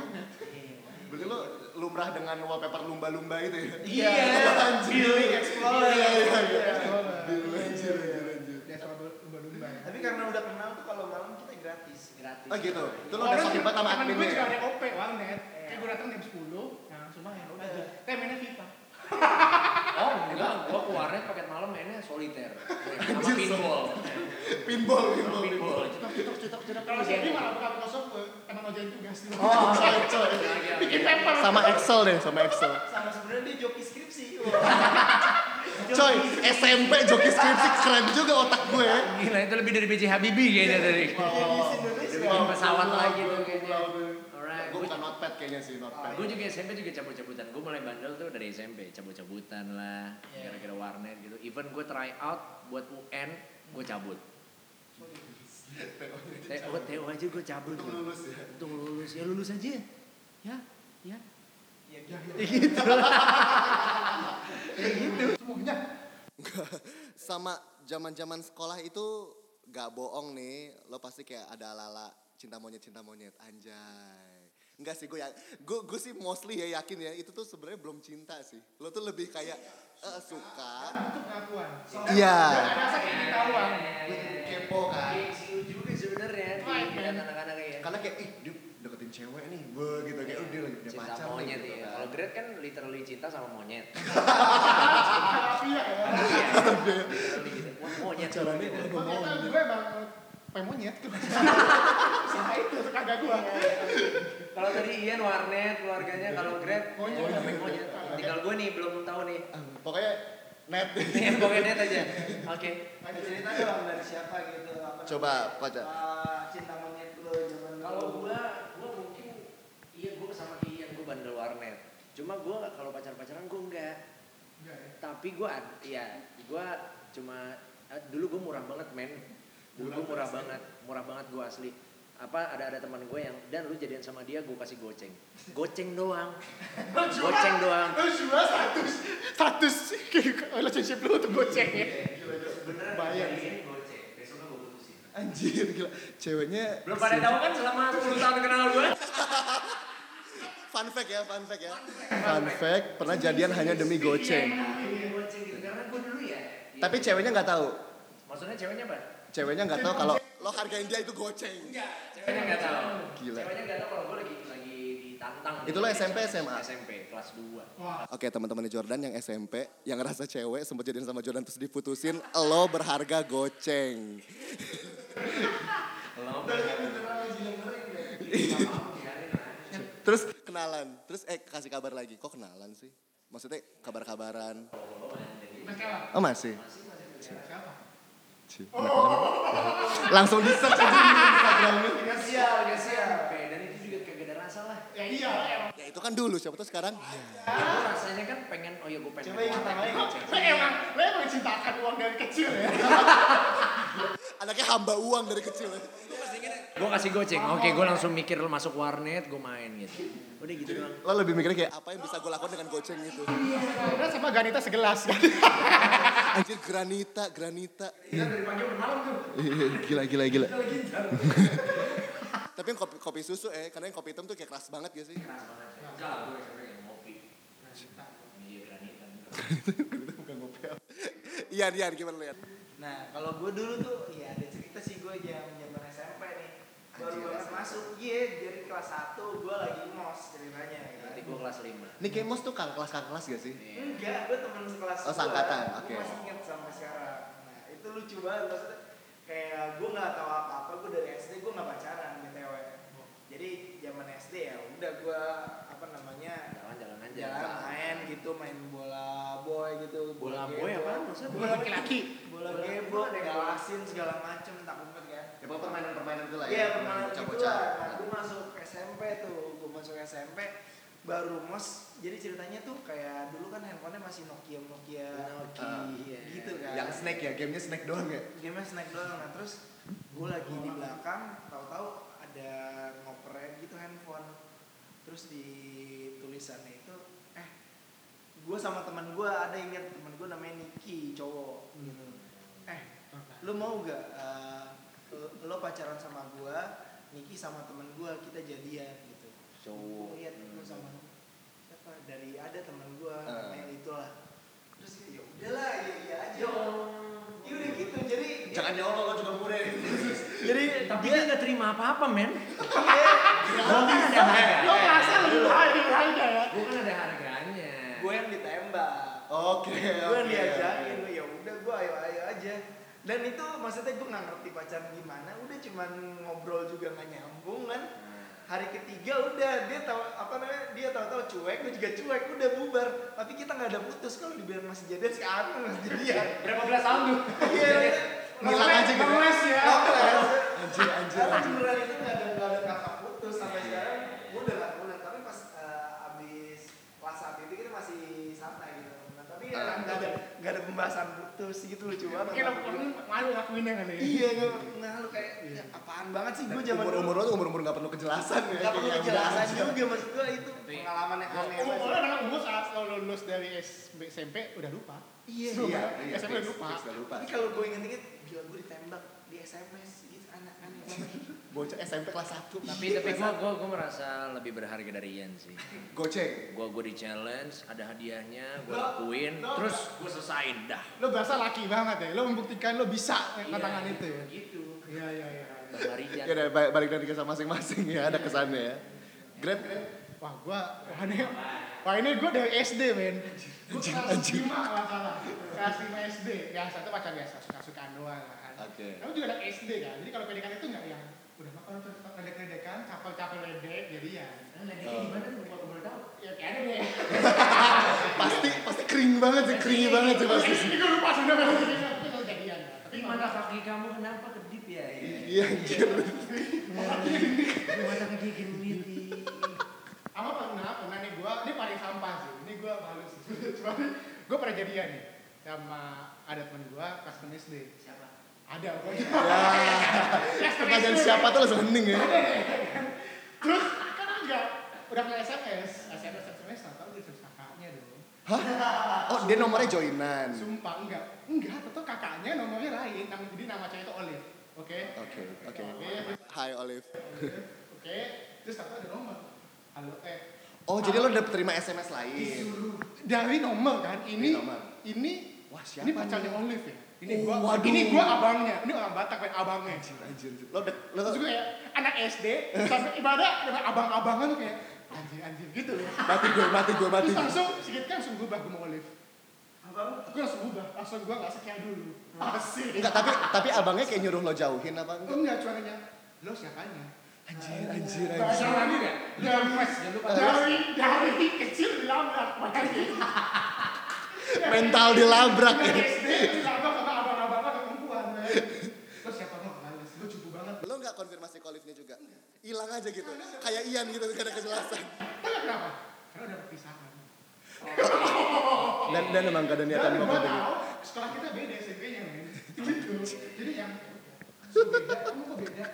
Berarti lo lumrah dengan wallpaper lumba-lumba itu ya? Iya, [laughs] Anjir. Billy Explorer. Iya, iya, iya. Explorer. Billy, anjir, anjir, lumba-lumba ya. Tapi karena udah kenal tuh kalau malam kita gratis. Gratis. Oh gitu. Itu lo udah banget sama temen gue juga ya? ada OP warnet. Iya. Kayak gue datang jam 10, nah langsung main. Udah. Udah. Kayak mainnya FIFA. Oh enggak, gua ke warnet paket malam mainnya soliter. Sama pinball. Pinball, pinball, pinball. Cetak cetak cetak cetak. Kalau saya ini malah buka buka software, emang ngerjain tugas. Oh, [laughs] Coy, coy. Bikin paper. Sama Excel deh, sama Excel. Sama sebenarnya dia joki skripsi. [laughs] Coy, SMP joki skripsi keren juga otak gue. Gila itu lebih dari BJ Habibie kayaknya dari. Bikin pesawat lagi tuh kayaknya. Gue bukan notepad kayaknya sih, notepad. Gue juga SMP juga cabut-cabutan. Gue mulai bandel tuh dari SMP, cabut-cabutan lah, Iya. gara-gara warnet gitu. Even gue try out buat UN, gue cabut. TO, TO aja gue cabut. Untuk tuh. lulus ya. Untuk lulus, ya lulus aja. Ya, ya. Ya, gitu. [laughs] Ya gitu. Semuanya. Sama zaman-zaman sekolah itu gak bohong nih, lo pasti kayak ada ala-ala cinta monyet cinta monyet anjay. Enggak sih gue ya, gue gue sih mostly ya yakin ya itu tuh sebenarnya belum cinta sih. Lo tuh lebih kayak eh, suka. Untuk pengakuan. Iya. Ada rasa kayak ketahuan. Kepo kan. Juga sebenarnya anak-anak ya. Karena kayak ih dia deketin cewek nih, be gitu kayak udah lagi punya cinta pacar nih, monyet gitu ya. kan. Kalau Grade kan literally cinta sama monyet. [laughs] Ya. Gitu. Wah, monyet. Gitu. mau. gue emang pengen monyet. Sama itu, kagak gue. Kalau tadi Ian warnet keluarganya, kalau Grab Monyet. monyet. sampai monyet. Tinggal gue nih belum tahu nih. Pokoknya net. Nih [laughs] pokoknya net aja. Oke. Ada cerita dong dari siapa gitu apa Coba, pacar. Ah, cinta monyet lo zaman Kalau gue, gue mungkin iya gue sama kayak Ian gue bandel warnet. Cuma gue kalau pacar-pacaran gue enggak. Enggak ya. Tapi gue, iya, gue cuma eh, dulu gue murah banget men. Dulu gue murah banget, murah banget gue asli. Apa ada ada teman gue yang dan lu jadian sama dia gue kasih goceng, goceng doang, [laughs] goceng doang. Lu jual status, status [laughs] relationship lu untuk goceng ya. Bayar. Anjir gila. Ceweknya Belum pada tahu kan selama 10 tahun kenal gue. [laughs] fun fact ya, fun fact ya. Fun fact, pernah jadian hanya demi goceng. Iya, goceng gitu karena gue dulu ya. Tapi ceweknya nggak tahu. maksudnya ceweknya apa? Ceweknya nggak tahu kalau lo hargain dia itu goceng. Ceweknya nggak tahu. Gila. Ceweknya nggak tahu kalau gue lagi lagi ditantang. Itu lo SMP, SMA? SMP kelas 2. Wah, Oke teman-teman Jordan yang SMP yang ngerasa cewek sempat jadian sama Jordan terus diputusin lo berharga goceng. [laughs] Lo Terus kenalan, terus eh kasih kabar lagi. Kok kenalan sih? Maksudnya kabar-kabaran. Oh masih? Langsung di search aja di Instagramnya. Gak sial, gak sial. Dan itu juga kagak ada rasa lah. Ya iya. Ya itu kan dulu, siapa tuh sekarang? Ya, rasanya kan pengen, oh ya gue pengen. Coba yang main. Lo emang, lo emang cintakan uang dari kecil ya. Anaknya hamba uang dari kecil. ya. Gue kasih goceng, oke gue langsung mikir masuk warnet, gue main gitu. Udah gitu doang. Lo lebih mikirnya kayak apa yang bisa gue lakukan dengan goceng gitu. Karena sama Ganita segelas. [laughs] Anjir granita, granita. Kita dari pagi sampai malam tuh. Iya, gila, gila, gila. [laughs] Tapi yang kopi, kopi susu eh, karena yang kopi hitam tuh kayak keras banget gak sih? Enggak, gue yang ngopi. Iya, granitan. Bukan kopi apa. Ian, Ian, gimana Ian? Nah, kalau gue dulu tuh, ya ada cerita sih gue nih. Baru banget masuk, iya dari kelas 1 gue lagi mos ceritanya. ya. Nanti gue kelas 5. Nih kayak Mos tuh kakak kelas kelas gak sih? Enggak, gue temen sekelas Oh, seangkatan, gua. oke. Gue masih inget sampai sekarang. Nah, itu lucu banget maksudnya. Kayak gue nggak tahu apa-apa, gue dari SD gue nggak pacaran btw. Jadi zaman SD ya udah gue apa namanya Jalan-jalan aja. jalan main gitu, main bola boy gitu. Bola boy gebok. apaan maksudnya? Bola laki-laki. Bola Bola- gebok, bola gebok. galasin segala macem, tak umpet kan. Ya pokoknya permainan-permainan itu lah ya. Iya permainan Bocah-bocah. lah. Nah, gue masuk SMP tuh, gue masuk SMP baru mos. Jadi ceritanya tuh kayak dulu kan handphonenya masih Nokia Nokia Nokia. gitu kan. Yang snack ya, gamenya snack doang ya? Game snack doang. Nah terus gue lagi di belakang, tahu-tahu ada ngoprek gitu handphone. Terus di tulisannya itu, eh gue sama teman gue ada yang lihat teman gue namanya Niki cowok gitu. Eh lu mau gak eh, lo pacaran sama gue, Niki sama teman gue kita jadian gitu. cowok. Lihat gue sama siapa? Dari ada teman gue Ah. namanya itu lah terus ya udahlah ya iya aja. Ya ya udah gitu jadi Jangan ya Allah, lo juga murid. [laughs] jadi tapi dia dia nggak terima apa-apa men. Iya, Gua kan ada harga. Lo merasa lebih baik aja ya. Gua kan ada harganya. Gue yang ditembak. Oke, gue oke. yang diajakin ya udah gue ayo ayo aja dan itu maksudnya gue nggak ngerti pacaran gimana udah cuman ngobrol juga nggak nyambung kan hari ketiga udah dia tahu apa namanya dia tahu-tahu cuek gue juga cuek udah bubar tapi kita nggak ada putus kalau dibilang masih jadian sekarang masih jadian [laughs] Berapa belas tahun tuh? iya Ngilang aja gitu. Ngeles ya. Anjir, anjir, anjir. beneran itu nggak ada nggak ada kata putus sampai sekarang gue udah nggak pulang tapi pas eh, abis kelas satu itu kita masih santai gitu Nah, tapi ya Ah. nggak ada nggak ada putus gitu lucu banget Mungkin lo malu ngakuinnya kali ya. Iya, gue nah lu kayak ya, apaan banget sih gue zaman Umur umur lo tuh umur umur nggak perlu kejelasan ya. Gak perlu kejelasan juga maksud gue itu pengalaman yang aneh Umur anak umur saat lo lulus dari SMP udah lupa. Iya. Iya, iya. SMP udah lupa. Tapi kalau gue inget-inget, gila gue ditembak di SMS gitu anak aneh banget. Bocah SMP kelas 1. tapi tapi gua gua gua merasa lebih berharga dari Ian sih Goceng. gua gua di challenge ada hadiahnya gua Lo- lakuin lo- terus gua selesain dah Lo berasa laki banget ya. Lo membuktikan lo bisa Iya, tangan itu ya. gitu Iya iya iya. Marijan Ya udah balik, balik dari kisah masing-masing ya, ada kesannya ya. Grab. Wah gua, wah ini, wah ini gua dari SD men. Gua Anjing, kelas. 5 kalau salah. Kelas 5 SD. Biasa tuh pacar biasa, suka-sukaan doang kan. Oke. Kamu juga anak SD kan. Jadi kalau PDKT itu nggak yang udah mah kalau tetap ledek-ledekan, capel-capel ledek jadi ya. Ledeknya gimana tuh gua boleh tahu Ya kayak ada deh. [laughs] Pasti pasti kering banget sih, kering banget sih pasti. Ini gue lupa sudah jadi tapi mata kaki kamu kenapa kedip ya? Iya anjir. Mata kaki gemit. Apa pernah, pernah nih gue, ini paling sampah sih. Ini gue malu sih. [laughs] Cuma gue pernah jadian nih sama ada teman gue pas temen SD. Ada gue. [laughs] Ya. Pertanyaan siapa tuh langsung hening ya. Terus kan enggak udah ke SMS, SMS SMS tahu SMS kakaknya dong. Oh, dia nomornya joinan. Sumpah enggak, enggak, tetap kakaknya nomornya lain. Nama jadi nama cewek itu Olive. Oke. Oke, oke. Hai Olive. Oke. Terus tahu ada nomor. Halo eh Oh, jadi lo udah terima SMS lain. disuruh dari nomor kan ini Dari nomor. ini Wah, siapa ini pacarnya? Olive ya ini Oh, gua waduh. ini gua abangnya ini orang Batak kan abangnya Anjir, anjir. Lo udah lo terus gue kayak anak SD sampai ibadah dengan abang-abangan kayak anjir anjir gitu loh mati gue, mati gue, mati. terus langsung sedikit kan langsung berubah gue mau Olive Apa? gue langsung berubah langsung gue nggak sekian dulu asik Enggak, tapi tapi abangnya kayak nyuruh lo jauhin apa enggak? enggak cuaranya lo siapanya Anjir, anjir, Bahasa anjir. lagi nggak? Dari, dari, dari kecil dilabrak makanya. Mental dilabrak ya. SD dilabrak sama abang-abangan sama perempuan. men. Lo siapa lo? Males, lo cupu banget. Lo nggak konfirmasi ke Olive-nya juga? Hilang aja gitu. Kayak Ian gitu, gak ada kejelasan. Kenapa? Karena udah perpisahan. Dan dan emang gak ada niatan mau gitu. sekolah kita beda SMP-nya men. Gitu. Jadi yang "Su, beda, kamu kok beda?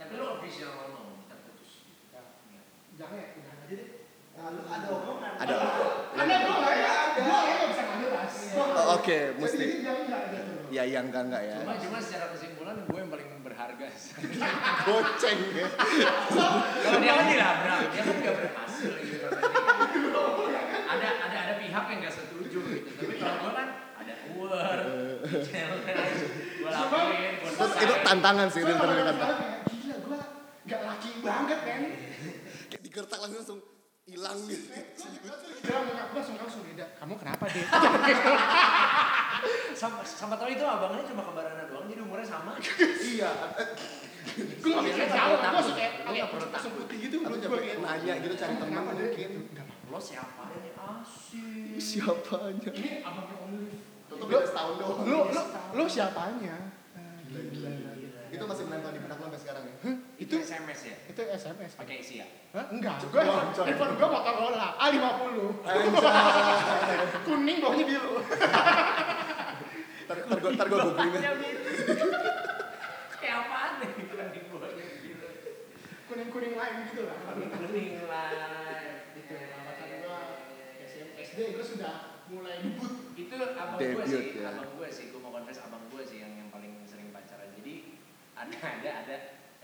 Tapi lo official ngomong kita putus. Jangan ya, udah aja deh. Lalu ada omongan. Ada. Nggak ya, gue nggak bisa ngambil. Oh, Oke, mesti. Jadi jangan Ya yang enggak enggak ya. Cuma cuma secara kesimpulan gue yang paling berharga. [laughs] Goceng ya. Kalau dia kan dilabrak, dia kan gak berhasil gitu. Ada ada ada pihak yang gak setuju gitu. Tapi kalau gue kan ada uwer, challenge, gue lakuin, gue Itu, itu tantangan sih, itu tantangan. gila gue nggak laki banget kan. Kayak digertak langsung langsung hilang gitu. Dia nyokap gue langsung langsung beda. Kamu kenapa deh? [laughs] sama, sama tahu itu abangnya cuma kembarannya doang, jadi umurnya sama. Iya. Gue nggak bisa jawab. Gue langsung kayak Lu langsung putih gitu. Gue kayak nanya gitu cari teman mungkin. Lo siapa ini asik. Siapanya? Ini abangnya Olive. Tutup beda setahun doang. Lu lu lu siapanya? Gila, gila, gila. Itu masih menempel di benak lo sampai sekarang ya? Itu SMS ya? Itu SMS. Pakai isi ya? Hah? Enggak. Gue handphone gue Motorola A50. Kuning bawahnya biru. Ntar, gue ntar gue googling ya. Kayak apaan nih? Kuning buahnya gitu. Kuning-kuning lain gitu lah. Kuning live. Itu pacar gue SD gue sudah mulai debut. itu abang gue Debut, sih, ya. abang gue sih, gue mau confess abang gue sih yang yang paling sering pacaran. Jadi ada ada ada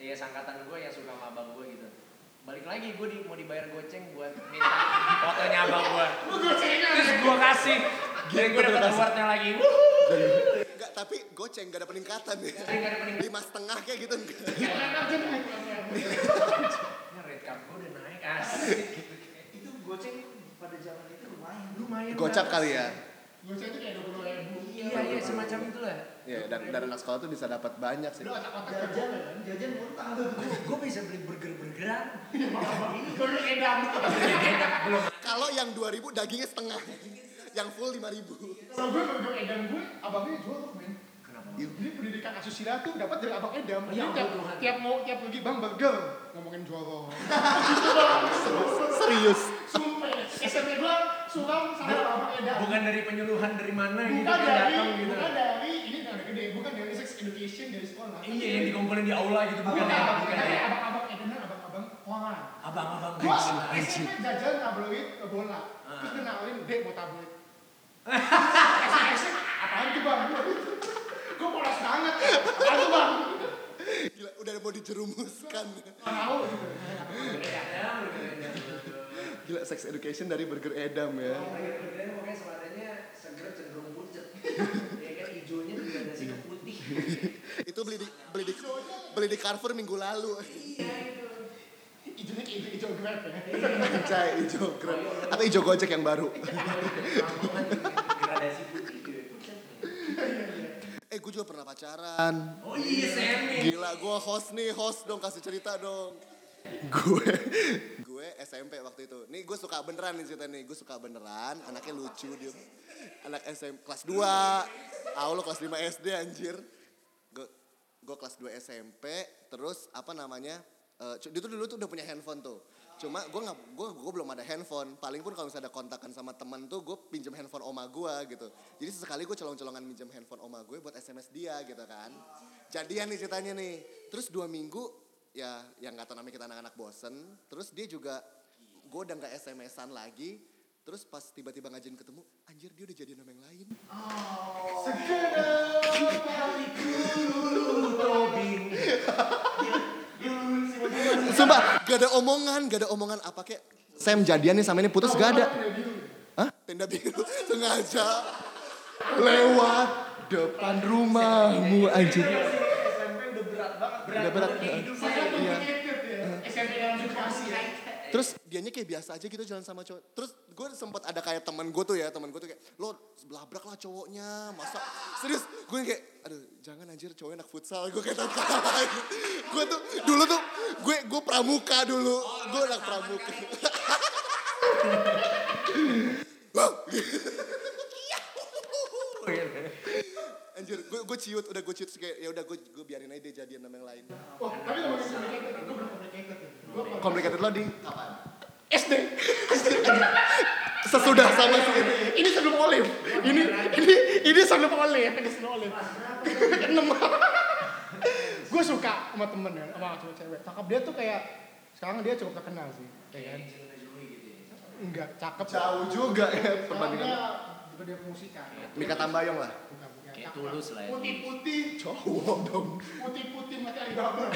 Iya sangkatan gue yang suka sama abang gue gitu. Balik lagi gue di, mau dibayar goceng buat minta fotonya abang gue. [laughs] Terus gue kasih. Dan gue dapet awardnya lagi. Enggak, tapi goceng gak ada peningkatan ya. Nggak ada peningkatan. Lima setengah kayak gitu red card gue udah naik asik gitu. itu goceng pada zaman itu lumayan Lumayan. Gocap kali ya. Gue itu kayak dua puluh ribu. Iya iya semacam itulah. Iya, dan dari anak sekolah tuh bisa dapat banyak sih. Lu otak-otak jajan kan jajan murah Gue bisa beli burger-burgeran. Lu edam. Belum. Kalau yang 2000 dagingnya setengah. Yang full 5000. Kalau gue burger edam gue, abangnya jual tuh men. Kenapa? Jadi pendidikan asusila tuh dapat dari abang edam. Ya, Jadi tiap, Tuhan. tiap mau tiap pergi bang burger ngomongin jorok. Serius. Sumpah, SMP gue suram sama abang edam. Bukan dari penyuluhan dari mana gitu bukan kan dari, datang gitu. bukan dari gede, bukan dari sex education dari sekolah. Iya yang dikumpulin di aula gitu bukan Bukan, ya? abang, Bukan dari ya? abang-abang edamnya abang-abang keuangan. Abang-abang Gua. SMP jajan tabloid ke bola. Ah. Terus kenalin, dek mau tabloid. SMP, apaan tuh bang? Gue polos banget. Apaan tuh bang? Gila, udah mau dijerumuskan. Tau gitu. Gila, sex education dari Burger Edam ya. Burger-burgeran pokoknya selatannya seger cenderung pucet. [laughs] Ya kan hijaunya tuh gradasi ke putih. [laughs] Itu beli di beli di beli di Carrefour minggu lalu. Iya itu. Ijonya kayak hijau grab ya. Cai hijau Grab. Atau hijau Gojek yang baru. Eh, gue juga pernah pacaran. Oh iya Semi. Gila, gue host nih, host dong, kasih cerita dong. Gue, gue SMP waktu itu. Nih gue suka beneran nih cerita nih. Gue suka beneran, anaknya lucu dia. Anak SMP kelas 2. Ah, lo kelas 5 SD anjir. Gue, kelas 2 SMP, terus apa namanya? eh, dia tuh dulu tuh udah punya handphone tuh. Cuma gue nggak, gue gue belum ada handphone. Paling pun kalau misalnya ada kontakan sama teman tuh, gue pinjam handphone oma gue gitu. Jadi sesekali gue colong-colongan minjem handphone oma gue buat SMS dia gitu kan. Jadian nih ceritanya nih. Terus dua minggu, ya yang kata namanya kita anak-anak bosen. Terus dia juga, gue udah nggak SMS-an lagi. Terus pas tiba-tiba ngajin ketemu, anjir dia udah jadian sama yang lain. Tobing. [laughs] Sumpah, gak ada omongan, gak ada omongan apa kayak Sam jadian nih sama ini putus gak ada. Hah? Tenda biru sengaja lewat depan rumahmu anjir. Udah berat banget Udah berat. Saya Iya. complicated ya. SMP dalam situasi ya. Terus dianya kayak biasa aja gitu jalan sama cowok. Terus gue sempet ada kayak temen gue tuh ya, temen gue tuh kayak, lo belabrak lah cowoknya, masa serius? Gue yang kayak, aduh jangan anjir cowoknya anak futsal, gue kayak tahu [laughs] Gue tuh, dulu tuh, gue gue pramuka dulu, gue anak pramuka. [laughs] [laughs] Anjir, gue gue ciut, udah gue ciut kayak ya udah gue gue biarin aja dia jadian sama yang lain. Oh, tapi ngomongin complicated, gue complicated lo di kapan? SD. Sesudah sama si ini. Ini sebelum olive. Ini ini ini sebelum olive. Ini sebelum olive. Enam. gue suka sama temen ya, sama cewek cewek. Cakep dia tuh kayak sekarang dia cukup terkenal sih, ya kan? Enggak, cakep. Jauh juga ya perbandingan. dia juga dia pemusikan. Mika Tambayong lah. Kayak tulus lah ya. Putih-putih, Cowok dong. putih-putih mati Alibaba.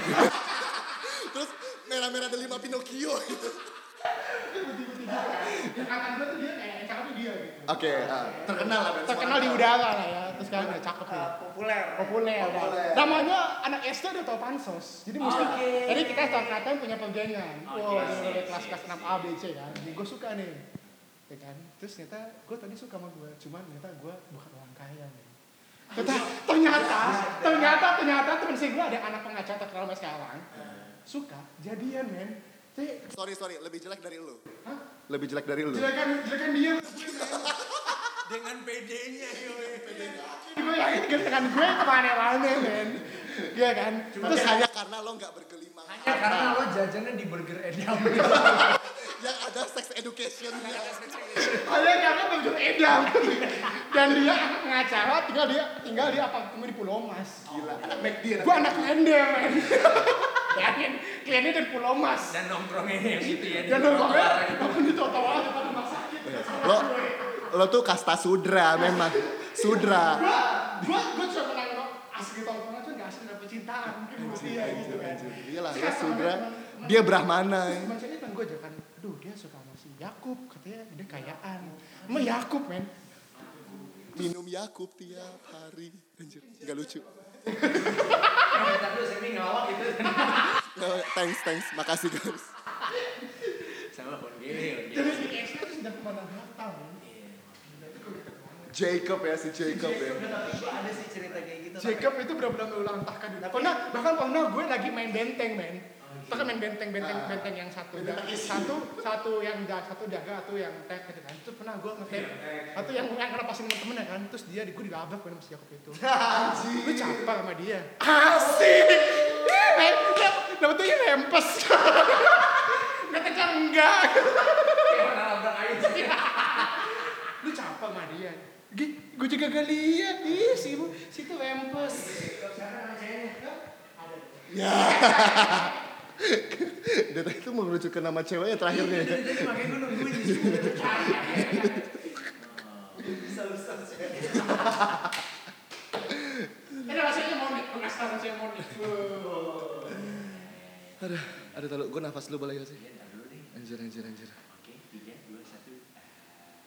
Terus merah-merah ada lima Pinocchio gitu. Kakak gue tuh dia kayak yang cakep tuh dia gitu. Oke, ah, terkenal lah. Terkenal di udara lah ya. Terus sekarang udah cakep ya. populer populer. Populer. Namanya anak SD udah tau pansos. Jadi mesti Oke. jadi kita angkatan punya pergengan. Oke, Wah, yes, dari yes, kelas yes, kelas 6 A B C kan. Jadi gue suka nih. Ya kan? Terus ternyata gue tadi suka sama gue, cuman ternyata gue bukan orang kaya nih. Ternyata, ternyata, ternyata, ternyata temen si gue ada anak pengacara terkenal sekarang. Suka, jadian men. Sorry, sorry, lebih jelek dari lu. hah? Lebih jelek dari lu. Jelekan, jelekan dia. Dengan PD-nya yoi. gue yakin dengan gue ke mana-mana men. Iya kan? Terus hanya karena lo nggak bergelimang. Hanya karena lo jajannya di Burger Edam. Yang ada sex education. Hanya karena begitu edam. Dan dia anak pengacara, tinggal dia tinggal di apartemen di Pulau Mas. Gila, anak McD. anak Gue anak klender, men. Bayangin, kliennya dari Pulau Mas. Dan nongkrongnya yang gitu ya. di Dan nongkrongnya nongkrong di trotoar depan rumah sakit. Lo, lo tuh kasta sudra memang. Sudra. Gue gue gue cuma pernah nongkrong asli tongkrongan tuh gak asli dapet cinta. bintang gitu dia gitu kan. Iyalah, ya sudah. Dia Brahmana. ya. Saya teman gue aja kan, aduh dia suka sama si Yakub, katanya dia kayaan. Emang Yakub men, Minum Yakub tiap hari. Anjir, nggak lucu. Thanks, thanks. Makasih guys. Sama Honge, jadi si X itu sudah ke mana datang men. Jacob ya, si Jacob ya. Tapi gua ada sih cerita kayak gitu. Jacob itu benar-benar mengulang tahkan dunia. Pernah, bahkan pernah gue lagi main benteng men. Kita kan main benteng, benteng, benteng yang satu, satu, satu yang jaga, satu jaga, satu yang tag gitu kan. Itu pernah gue ngetek, satu yang yang ngelepasin temen-temen ya kan. Terus dia, gue dilabrak sama si Jacob itu. [laughs] Gue capek sama dia. Asik. Dapetnya rempes. Ngeteknya enggak. Lu [laughs] capek sama dia. Gue juga gak lihat, ih si si itu rempes. Ya. [laughs] Ke nama ceweknya terakhirnya. ya. Jadi makanya gue nungguin. Ini [laughs] rasanya mau nih, pengasih rasanya mau nih. Aduh, aduh tahu gue nafas dulu boleh gak sih? Anjir, anjir, anjir. Oke, tiga, dua, satu.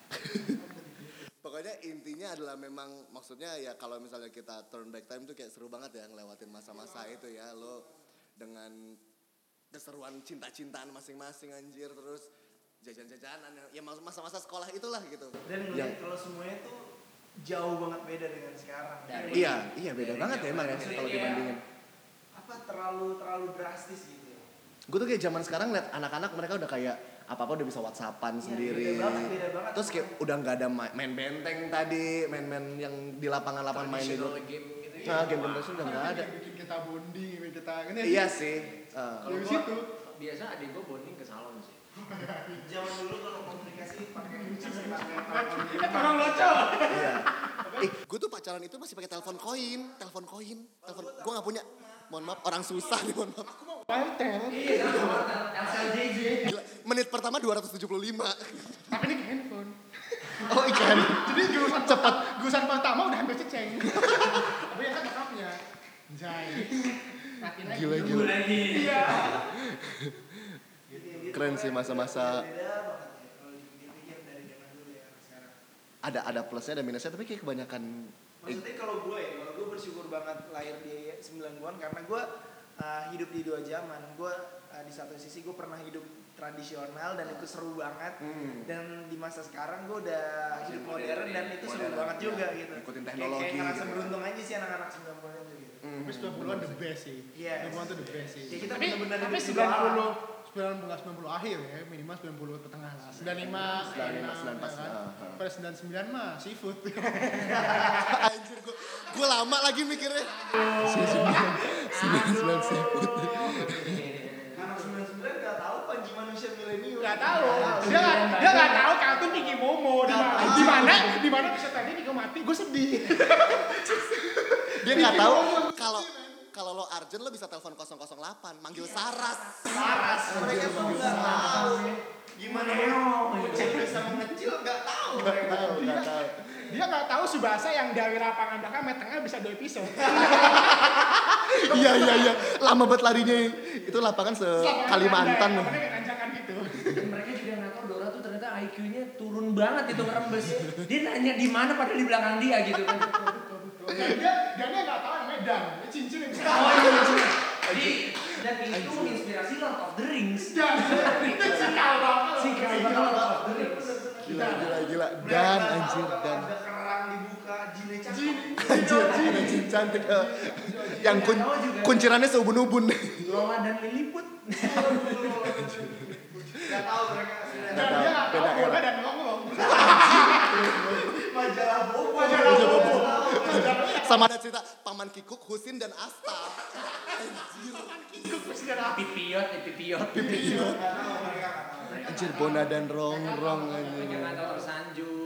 [laughs] Pokoknya intinya adalah memang maksudnya ya kalau misalnya kita turn back time tuh kayak seru banget ya ngelewatin masa-masa itu ya lo dengan keseruan cinta-cintaan masing-masing anjir terus jajan-jajanan ya mas- masa-masa sekolah itulah gitu. Dan Yang- kalau semuanya tuh jauh banget beda dengan sekarang. Dari- Iya, iya beda Dari banget ya emang ya kalau ya. dibandingin. Apa terlalu terlalu drastis gitu. Gue tuh kayak zaman sekarang liat anak-anak mereka udah kayak apa-apa udah bisa whatsappan Iya, sendiri. beda banget, beda banget. Terus kayak udah nggak ada ma- main benteng tadi, main-main yang di lapangan-lapangan main itu. Game gitu ya. Nah, game tradisional udah nggak ada. Bikin kita bonding, bikin kita ini. Iya sih. Eh, Kalau Dari gua, situ. biasa adik gue bonding ke salon sih. [laughs] Zaman dulu kalau komunikasi pakai pakai [laughs] Eh, orang loco. Iya. [laughs] Eh, gue tuh pacaran itu masih pakai telepon koin, telepon koin, telepon. Gue nggak punya. Mohon maaf, orang susah nih, mohon maaf. Wartel. Iya, LCJJ. Gila, menit pertama 275. Tapi ini handphone. Oh ikan. Jadi jurusan cepat, jurusan pertama udah hampir ceceng. Tapi yang kan bokapnya. Jai. Lagi. Gila, gila. lagi. Iya. Keren sih masa-masa. Ya kalau dipikir dari zaman dulu ya. Ada ada plusnya ada minusnya tapi kayak kebanyakan. Maksudnya kalau gue ya, kalau gue bersyukur banget lahir di 90-an karena gue uh, hidup di dua zaman. Gue uh, di satu sisi gue pernah hidup tradisional dan itu seru banget. Hmm. Dan di masa sekarang gue udah hidup modern modern dan ya, itu seru modern, banget ya. juga gitu. Ikutin Kayak- teknologi Kayak ngerasa gitu. beruntung aja sih anak-anak 90-an itu gitu. Hmm. Tapi 90-an the best sih. Iya. 90-an tuh the best sih. Ya, kita tapi bener-bener tapi hidup di bawah. 90 90 90 akhir ya, minimal 90 pertengahan lah. 95, 95, 94, ya kan? ah, ah. Pada 99 mah seafood. Anjir gue gue lama lagi mikirnya. Sembilan sembilan seafood. Tahu. Dia gak, dia gak tahu kartun Kiki Momo di mana di mana di mana bisa tadi Kiko mati, gue sedih. [laughs] Dia nggak tahu kalau kalau lo Arjen lo bisa telepon 008 manggil Saras. Saras. Mereka tuh gak tahu. Gimana bocah bisa mengecil gak tahu. Nggak tahu, nggak tahu. Dia gak tahu Subasa yang dari lapangan belakang tengah bisa dua episode. [laughs] Iya iya iya, lama banget larinya. Itu lapangan se Kalimantan. Gitu. Dan mereka juga nggak tahu Dora tuh ternyata IQ-nya turun banget itu ngerembes. Dia nanya di mana padahal di belakang dia gitu kan. Dan dia dia gak tahu namanya Dan. Dia cincin yang bisa. Oh iya iya. Di dan itu menginspirasi Lord of the Rings. Dan itu sikal banget. Si banget Lord of the Rings. Gila gila gila. Dan anjir dan Ada kerang dibuka, jinnya cakep. anjir ada jin cantik. eh. yang kun kuncirannya seubun-ubun. Lola dan Lilliput. [laughs] Gak tahu mereka sudah. Dan dia gak tahu bola dan ngomong. Majalah bobo. Majalah bobo. Sama ada cerita paman Kikuk, Husin dan Asta. Ikut sejarah. Pipiot, eh, pipiot. Pipiot. Gak tahu. Anjir Bona dan Rongrong anjir. Penyengatan tersanjung.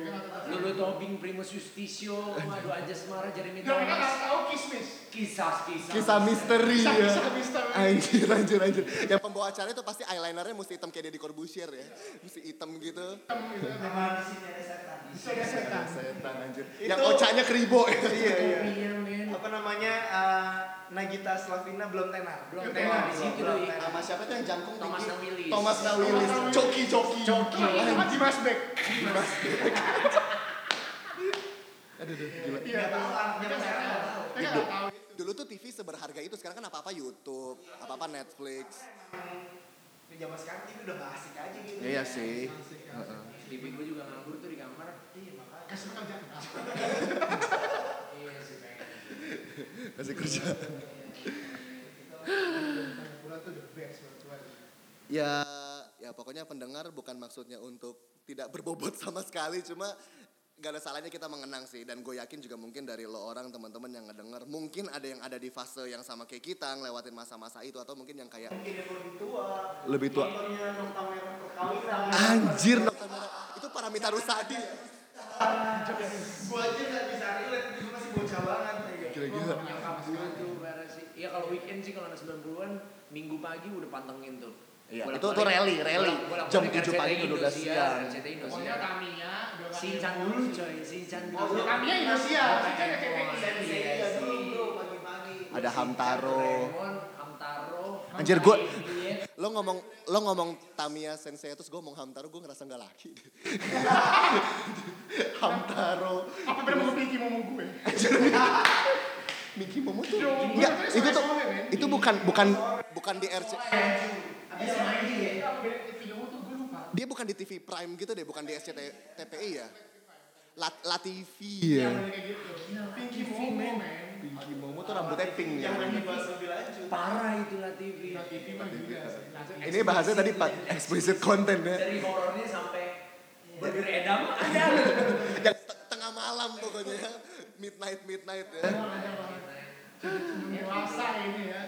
Lulu Tobing, Primus Justisio, Madu Anjas Mara, Jeremy Dan mereka nggak Thomas. tahu kismis. Kisah-kisah. Kisah misteri ya. Kisah-kisah misteri. Anjir, anjir, anjir. Yang pembawa acara itu pasti eyelinernya mesti hitam kayak Deddy Corbuzier ya. Mesti hitam gitu. Memang di sini ada setan. Bisa ada setan. Setan anjir. Itu- Yang ocaknya keribo ya. Iya iya. Apa namanya? eh, Nagita Slavina belum tenar. Belum tenar di belum, situ belum doi. tenar. Sama siapa tuh yang jangkung Thomas? Nawilis. Thomas Nawilis. Coki, coki. Coki. Sama Dimas Beck. Aduh, aduh, gila. Iya. Tahu, tahu. Dulu tuh TV seberharga itu, sekarang kan apa-apa YouTube, apa-apa Netflix. Di zaman sekarang TV udah gak asik aja gitu. Iya sih. TV gue juga nganggur tuh di kamar. Iya makanya. Kasih. Iya sih [laughs] Kasih kerja. Ya, ya pokoknya pendengar bukan maksudnya untuk tidak berbobot sama sekali, cuma gak ada salahnya kita mengenang sih. Dan gue yakin juga mungkin dari lo orang teman-teman yang ngedenger, mungkin ada yang ada di fase yang sama kayak kita, ngelewatin masa-masa itu atau mungkin yang kayak Mungkin yang lebih tua. lebih tua. Anjir, itu Paramita Rusadi. Gue aja gak bisa relate, gue masih bocah banget. Sih. Iya kalau weekend sih kalau anak 90-an minggu pagi udah pantengin tuh. Iya, itu tuh rally, rally. Jam RCTI 7 pagi udah Indosiar, siang. Pokoknya. Tamiya. Emo. dulu coy, Sinchan Oh, dulu. Tamiya. Oh, Sinchan Doraemon. KPI. Sensei Iya ya dulu bro, pagi-pagi. Ada Hamtaro. Hamtaro. Anjir, gua- Iya. Lo ngomong lo ngomong Tamiya Sensei terus gue ngomong Hamtaro gue ngerasa gak laki. [laughs] Hamtaro. Apa bener mau Pinky Momo gue? [laughs] Miki Momo tuh enggak itu tuh itu bukan bukan bukan di RC dia. Bukan di TV Prime gitu deh bukan di SCTPI ya La, La TV Yang ya kayak gitu. Pinky Momo Miki Momo tuh rambutnya pink ya Yang lagi bahas lebih lanjut. Parah itu lah TV. TV mah. Nah, ini bahasnya tadi pak explicit content ya Dari horornya sampai burger edam [laughs] ada. yang te- tengah malam pokoknya ya midnight midnight ya Dewasa ini ya.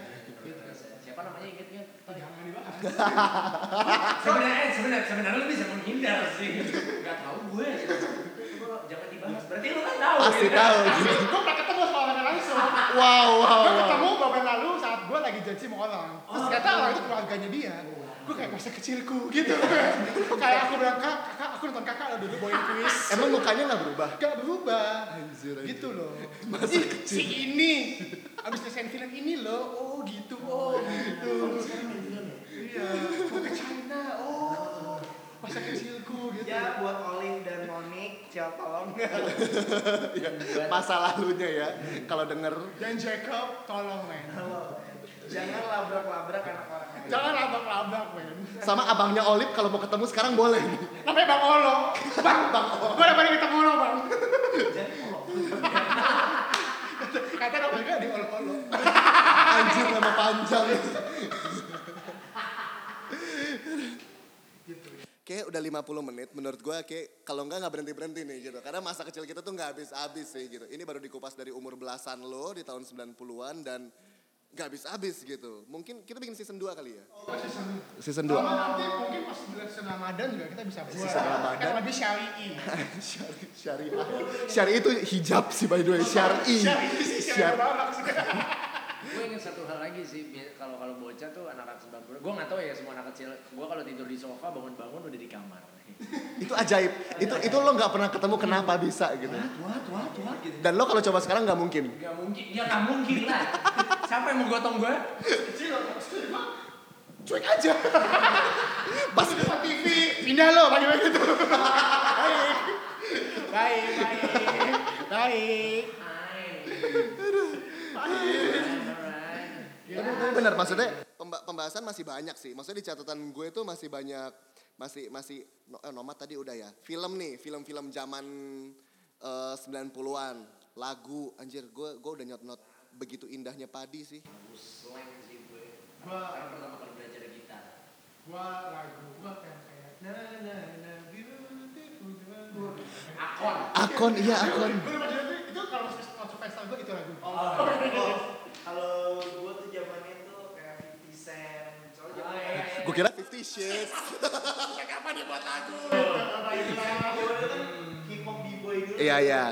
Siapa namanya inget nggak? Jangan dibahas. [laughs] Sebenarnya sebenarnya sebenarnya lu bisa menghindar sih. Gak tahu gue. Coba jangan dibahas. Berarti lu kan tahu. pasti gitu. tahu Gue pernah ketemu langsung. wow wow Gue wow ketemu beberapa lalu saat gue lagi janji sama orang. Terus Oh, ternyata orang itu keluarganya dia. Gue kayak masa kecilku gitu. [laughs] kayak aku bilang, kak, kakak, aku nonton kakak lo dulu bawain kuis. emang mukanya nggak berubah Gak berubah. Anjir, anjir. Gitu loh. Masa Ih, kecil. si ini. Abis nyelesain film ini loh. Oh gitu, oh gitu. Iya, gue ke China. Oh, masa kecilku gitu. Ya buat Olin dan Monik, ciao tolong. [laughs] masa lalunya ya kalau denger Dan Jacob, tolong men. Jangan labrak-labrak anak orang. Jangan labrak-labrak men. sama abangnya Olip kalau mau ketemu sekarang boleh Namanya Bang Olo. Bang, Bang Olo. Gue dapat ketemu Olo bang. Kata nama gue di Olo Olo. anjir nama panjang Kayak udah 50 menit menurut gue kayak kalau enggak nggak berhenti berhenti nih gitu. Karena masa kecil kita tuh nggak habis habis sih gitu. Ini baru dikupas dari umur belasan lo di tahun 90-an dan nggak habis habis gitu. Mungkin kita bikin season 2 kali ya? Season 2 Sama nanti mungkin pas bulan season Ramadan juga kita bisa buat. Season Ramadan. Kan lebih syari'i. [laughs] Syari, syariah syariah itu hijab sih by the way. Syari Syari'i sih, syari'i [laughs] banget sih. gue inget satu hal lagi sih kalau kalau bocah tuh anak-anak 90 gue nggak tahu ya semua anak kecil gue kalau tidur di sofa bangun-bangun udah di kamar [laughs] itu ajaib itu itu lo nggak pernah ketemu kenapa bisa gitu tua tua tua gitu dan lo kalau coba sekarang nggak mungkin Gak mungkin, ya gak mungkin lah. [laughs] Siapa yang mau gotong gue? Kecil. Cuek aja. [laughs] pas Depan TV, pindah lo, bagi bagi gitu. Baik. Baik, baik. Baik. Tapi benar maksudnya pemba- pembahasan masih banyak sih. Maksudnya di catatan gue tuh masih banyak masih masih no, eh, nomad tadi udah ya. Film nih, film-film zaman eh, 90-an, lagu anjir gue gue udah nyot-nyot begitu indahnya padi sih. Aku slang sih gue. Gua- Karena pertama kali belajar gitar. Gua lagu gua kayak kayak na na na beautiful girl. Akon. Akon iya akon. Gue itu, itu kalau masuk festival gue itu lagu. Oh, oh, kalau gue tuh zamannya tuh kayak 50 Cent. Soalnya Ah, zaman iya, iya. Gue kira Fifty Shades. [laughs] Kapan dia buat lagu? Kan hip hop b-boy Iya iya.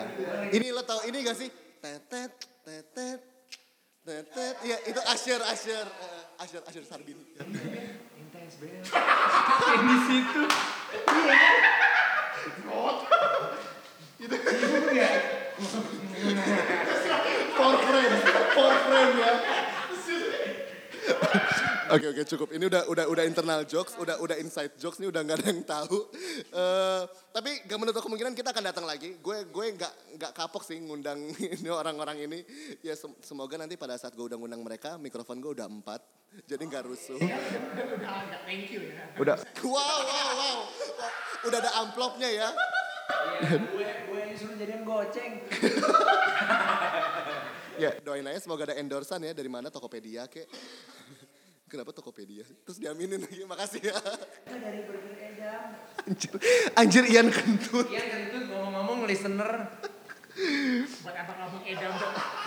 Ini lo tau ini gak sih? Tetet tetet tetet. Iya itu Asher Asher eh, Asher Asher Sarbin. Intens banget. Yang di situ. Iya kan? Itu ya. For friend, for friend ya. Oke oke cukup. Ini udah udah udah internal jokes, udah udah inside jokes nih udah nggak ada yang tahu. Eh tapi gak menutup kemungkinan kita akan datang lagi. Gue gue nggak nggak kapok sih ngundang [laughs] ini orang-orang ini. Ya sem- semoga nanti pada saat gue udah ngundang mereka, mikrofon gue udah empat, jadi nggak rusuh. Udah thank you ya. Udah. Wow wow wow. Udah ada amplopnya ya. Iya, gue gue yang suruh jadian goceng. [laughs] Ya doain aja semoga ada endorsan ya dari mana Tokopedia kek. [laughs] Kenapa Tokopedia? Terus diaminin lagi, makasih ya. Dari Burger Edam. Anjir, anjir Ian kentut. Iya kan itu ngomong-ngomong listener. Buat abang-abang edam,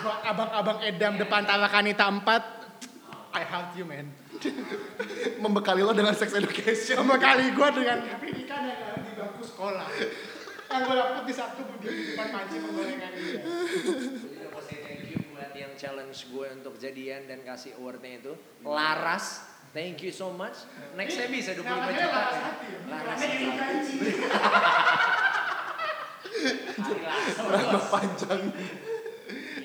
buat abang-abang edam depan Talakanita 4. I help you man. Membekali lo dengan sex education. Sama kali gue dengan pendidikan yang ada di bangku sekolah. Yang gue dapet di satu di depan panci penggorengan ini. Yang challenge gue untuk jadian dan kasih awardnya itu. Laras. Thank you so much. Nextnya bisa 25 Namanya juta. Laras Hati. Laras Namanya Hati. gaji. Nama panjang.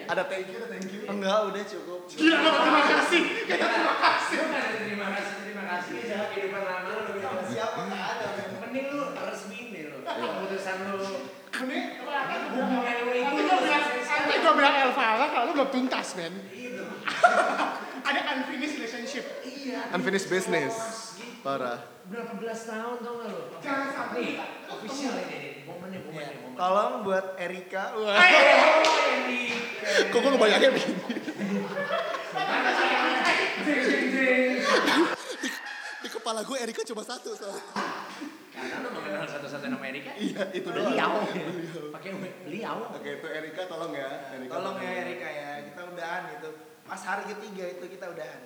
Ada thank you, ada thank you. Enggak, udah cukup. Gila terima kasih. Terima kasih. Terima kasih, terima kasih. Dalam kehidupan lama lu lebih kasih. Siapa nggak ada men. Mending lu resmi nih lu. Keputusan lu. Ini Hubungan lu itu. Nanti gue bilang, bilang Elvala kalau lu belum tuntas men. [laughs] Ada unfinished relationship. Unfinished business. Parah. Berapa belas tahun tau gak lu? Jangan sampai. Official ini. Momennya, momennya, momennya. Tolong buat Erika. Wah. Andy. Kok gue ngebayangin begini? Jeng. Di kepala gue Erika cuma satu soalnya. Karena lu mengenal satu-satu nama Erika. Iya, itu doang. Beliau. Pakai beliau. Oke, itu Erika tolong ya. Erika Tolong ya Erika ya, kita udahan itu. Pas hari ketiga itu kita udahan.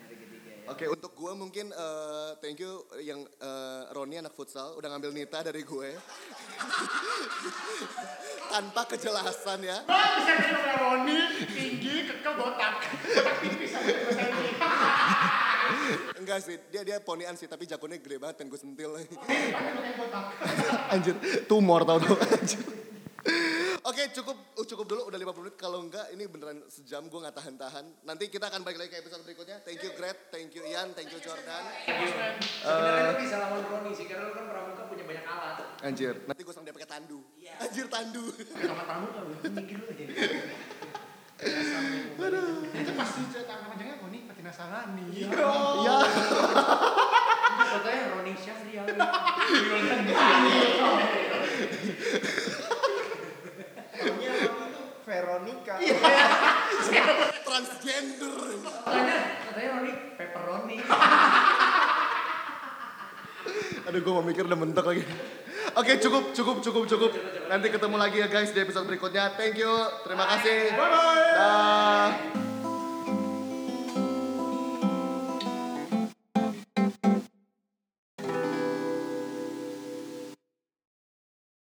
Hari ketiga ya. Oke, untuk gue mungkin eh, thank you yang eh, Roni anak futsal udah ngambil Nita dari gue. [laughs] Tanpa kejelasan ya. Gue bisa bilang Roni, tinggi, kekeh, botak. Botak tipis sampai 2 cm. Enggak sih, dia dia ponian sih, tapi jagonnya gede banget pengen gue sentil. [laughs] Anjir, tumor tau anjir. Oke cukup uh, cukup dulu udah 50 menit kalau enggak ini beneran sejam gue nggak tahan-tahan. Nanti kita akan balik lagi ke episode berikutnya. Thank you Gret, thank you Ian, thank you Jordan. Sebenarnya lu bisa lawan Roni sih, karena lu kan pramuka punya banyak alat. Anjir, nanti gue sama dia pakai tandu. Anjir tandu. Kamar pramuka lu, aja. [laughs] Itu pas di tangan panjangnya Patina Salani. Iya. Fotonya Roni. Namanya apa itu? Veronica. Transgender. Katanya, katanya Roni pepperoni. Aduh gue mau mikir udah mentok lagi. Oke cukup cukup cukup cukup. Nanti ketemu lagi ya guys di episode berikutnya. Thank you. Terima kasih. Bye bye. Dah.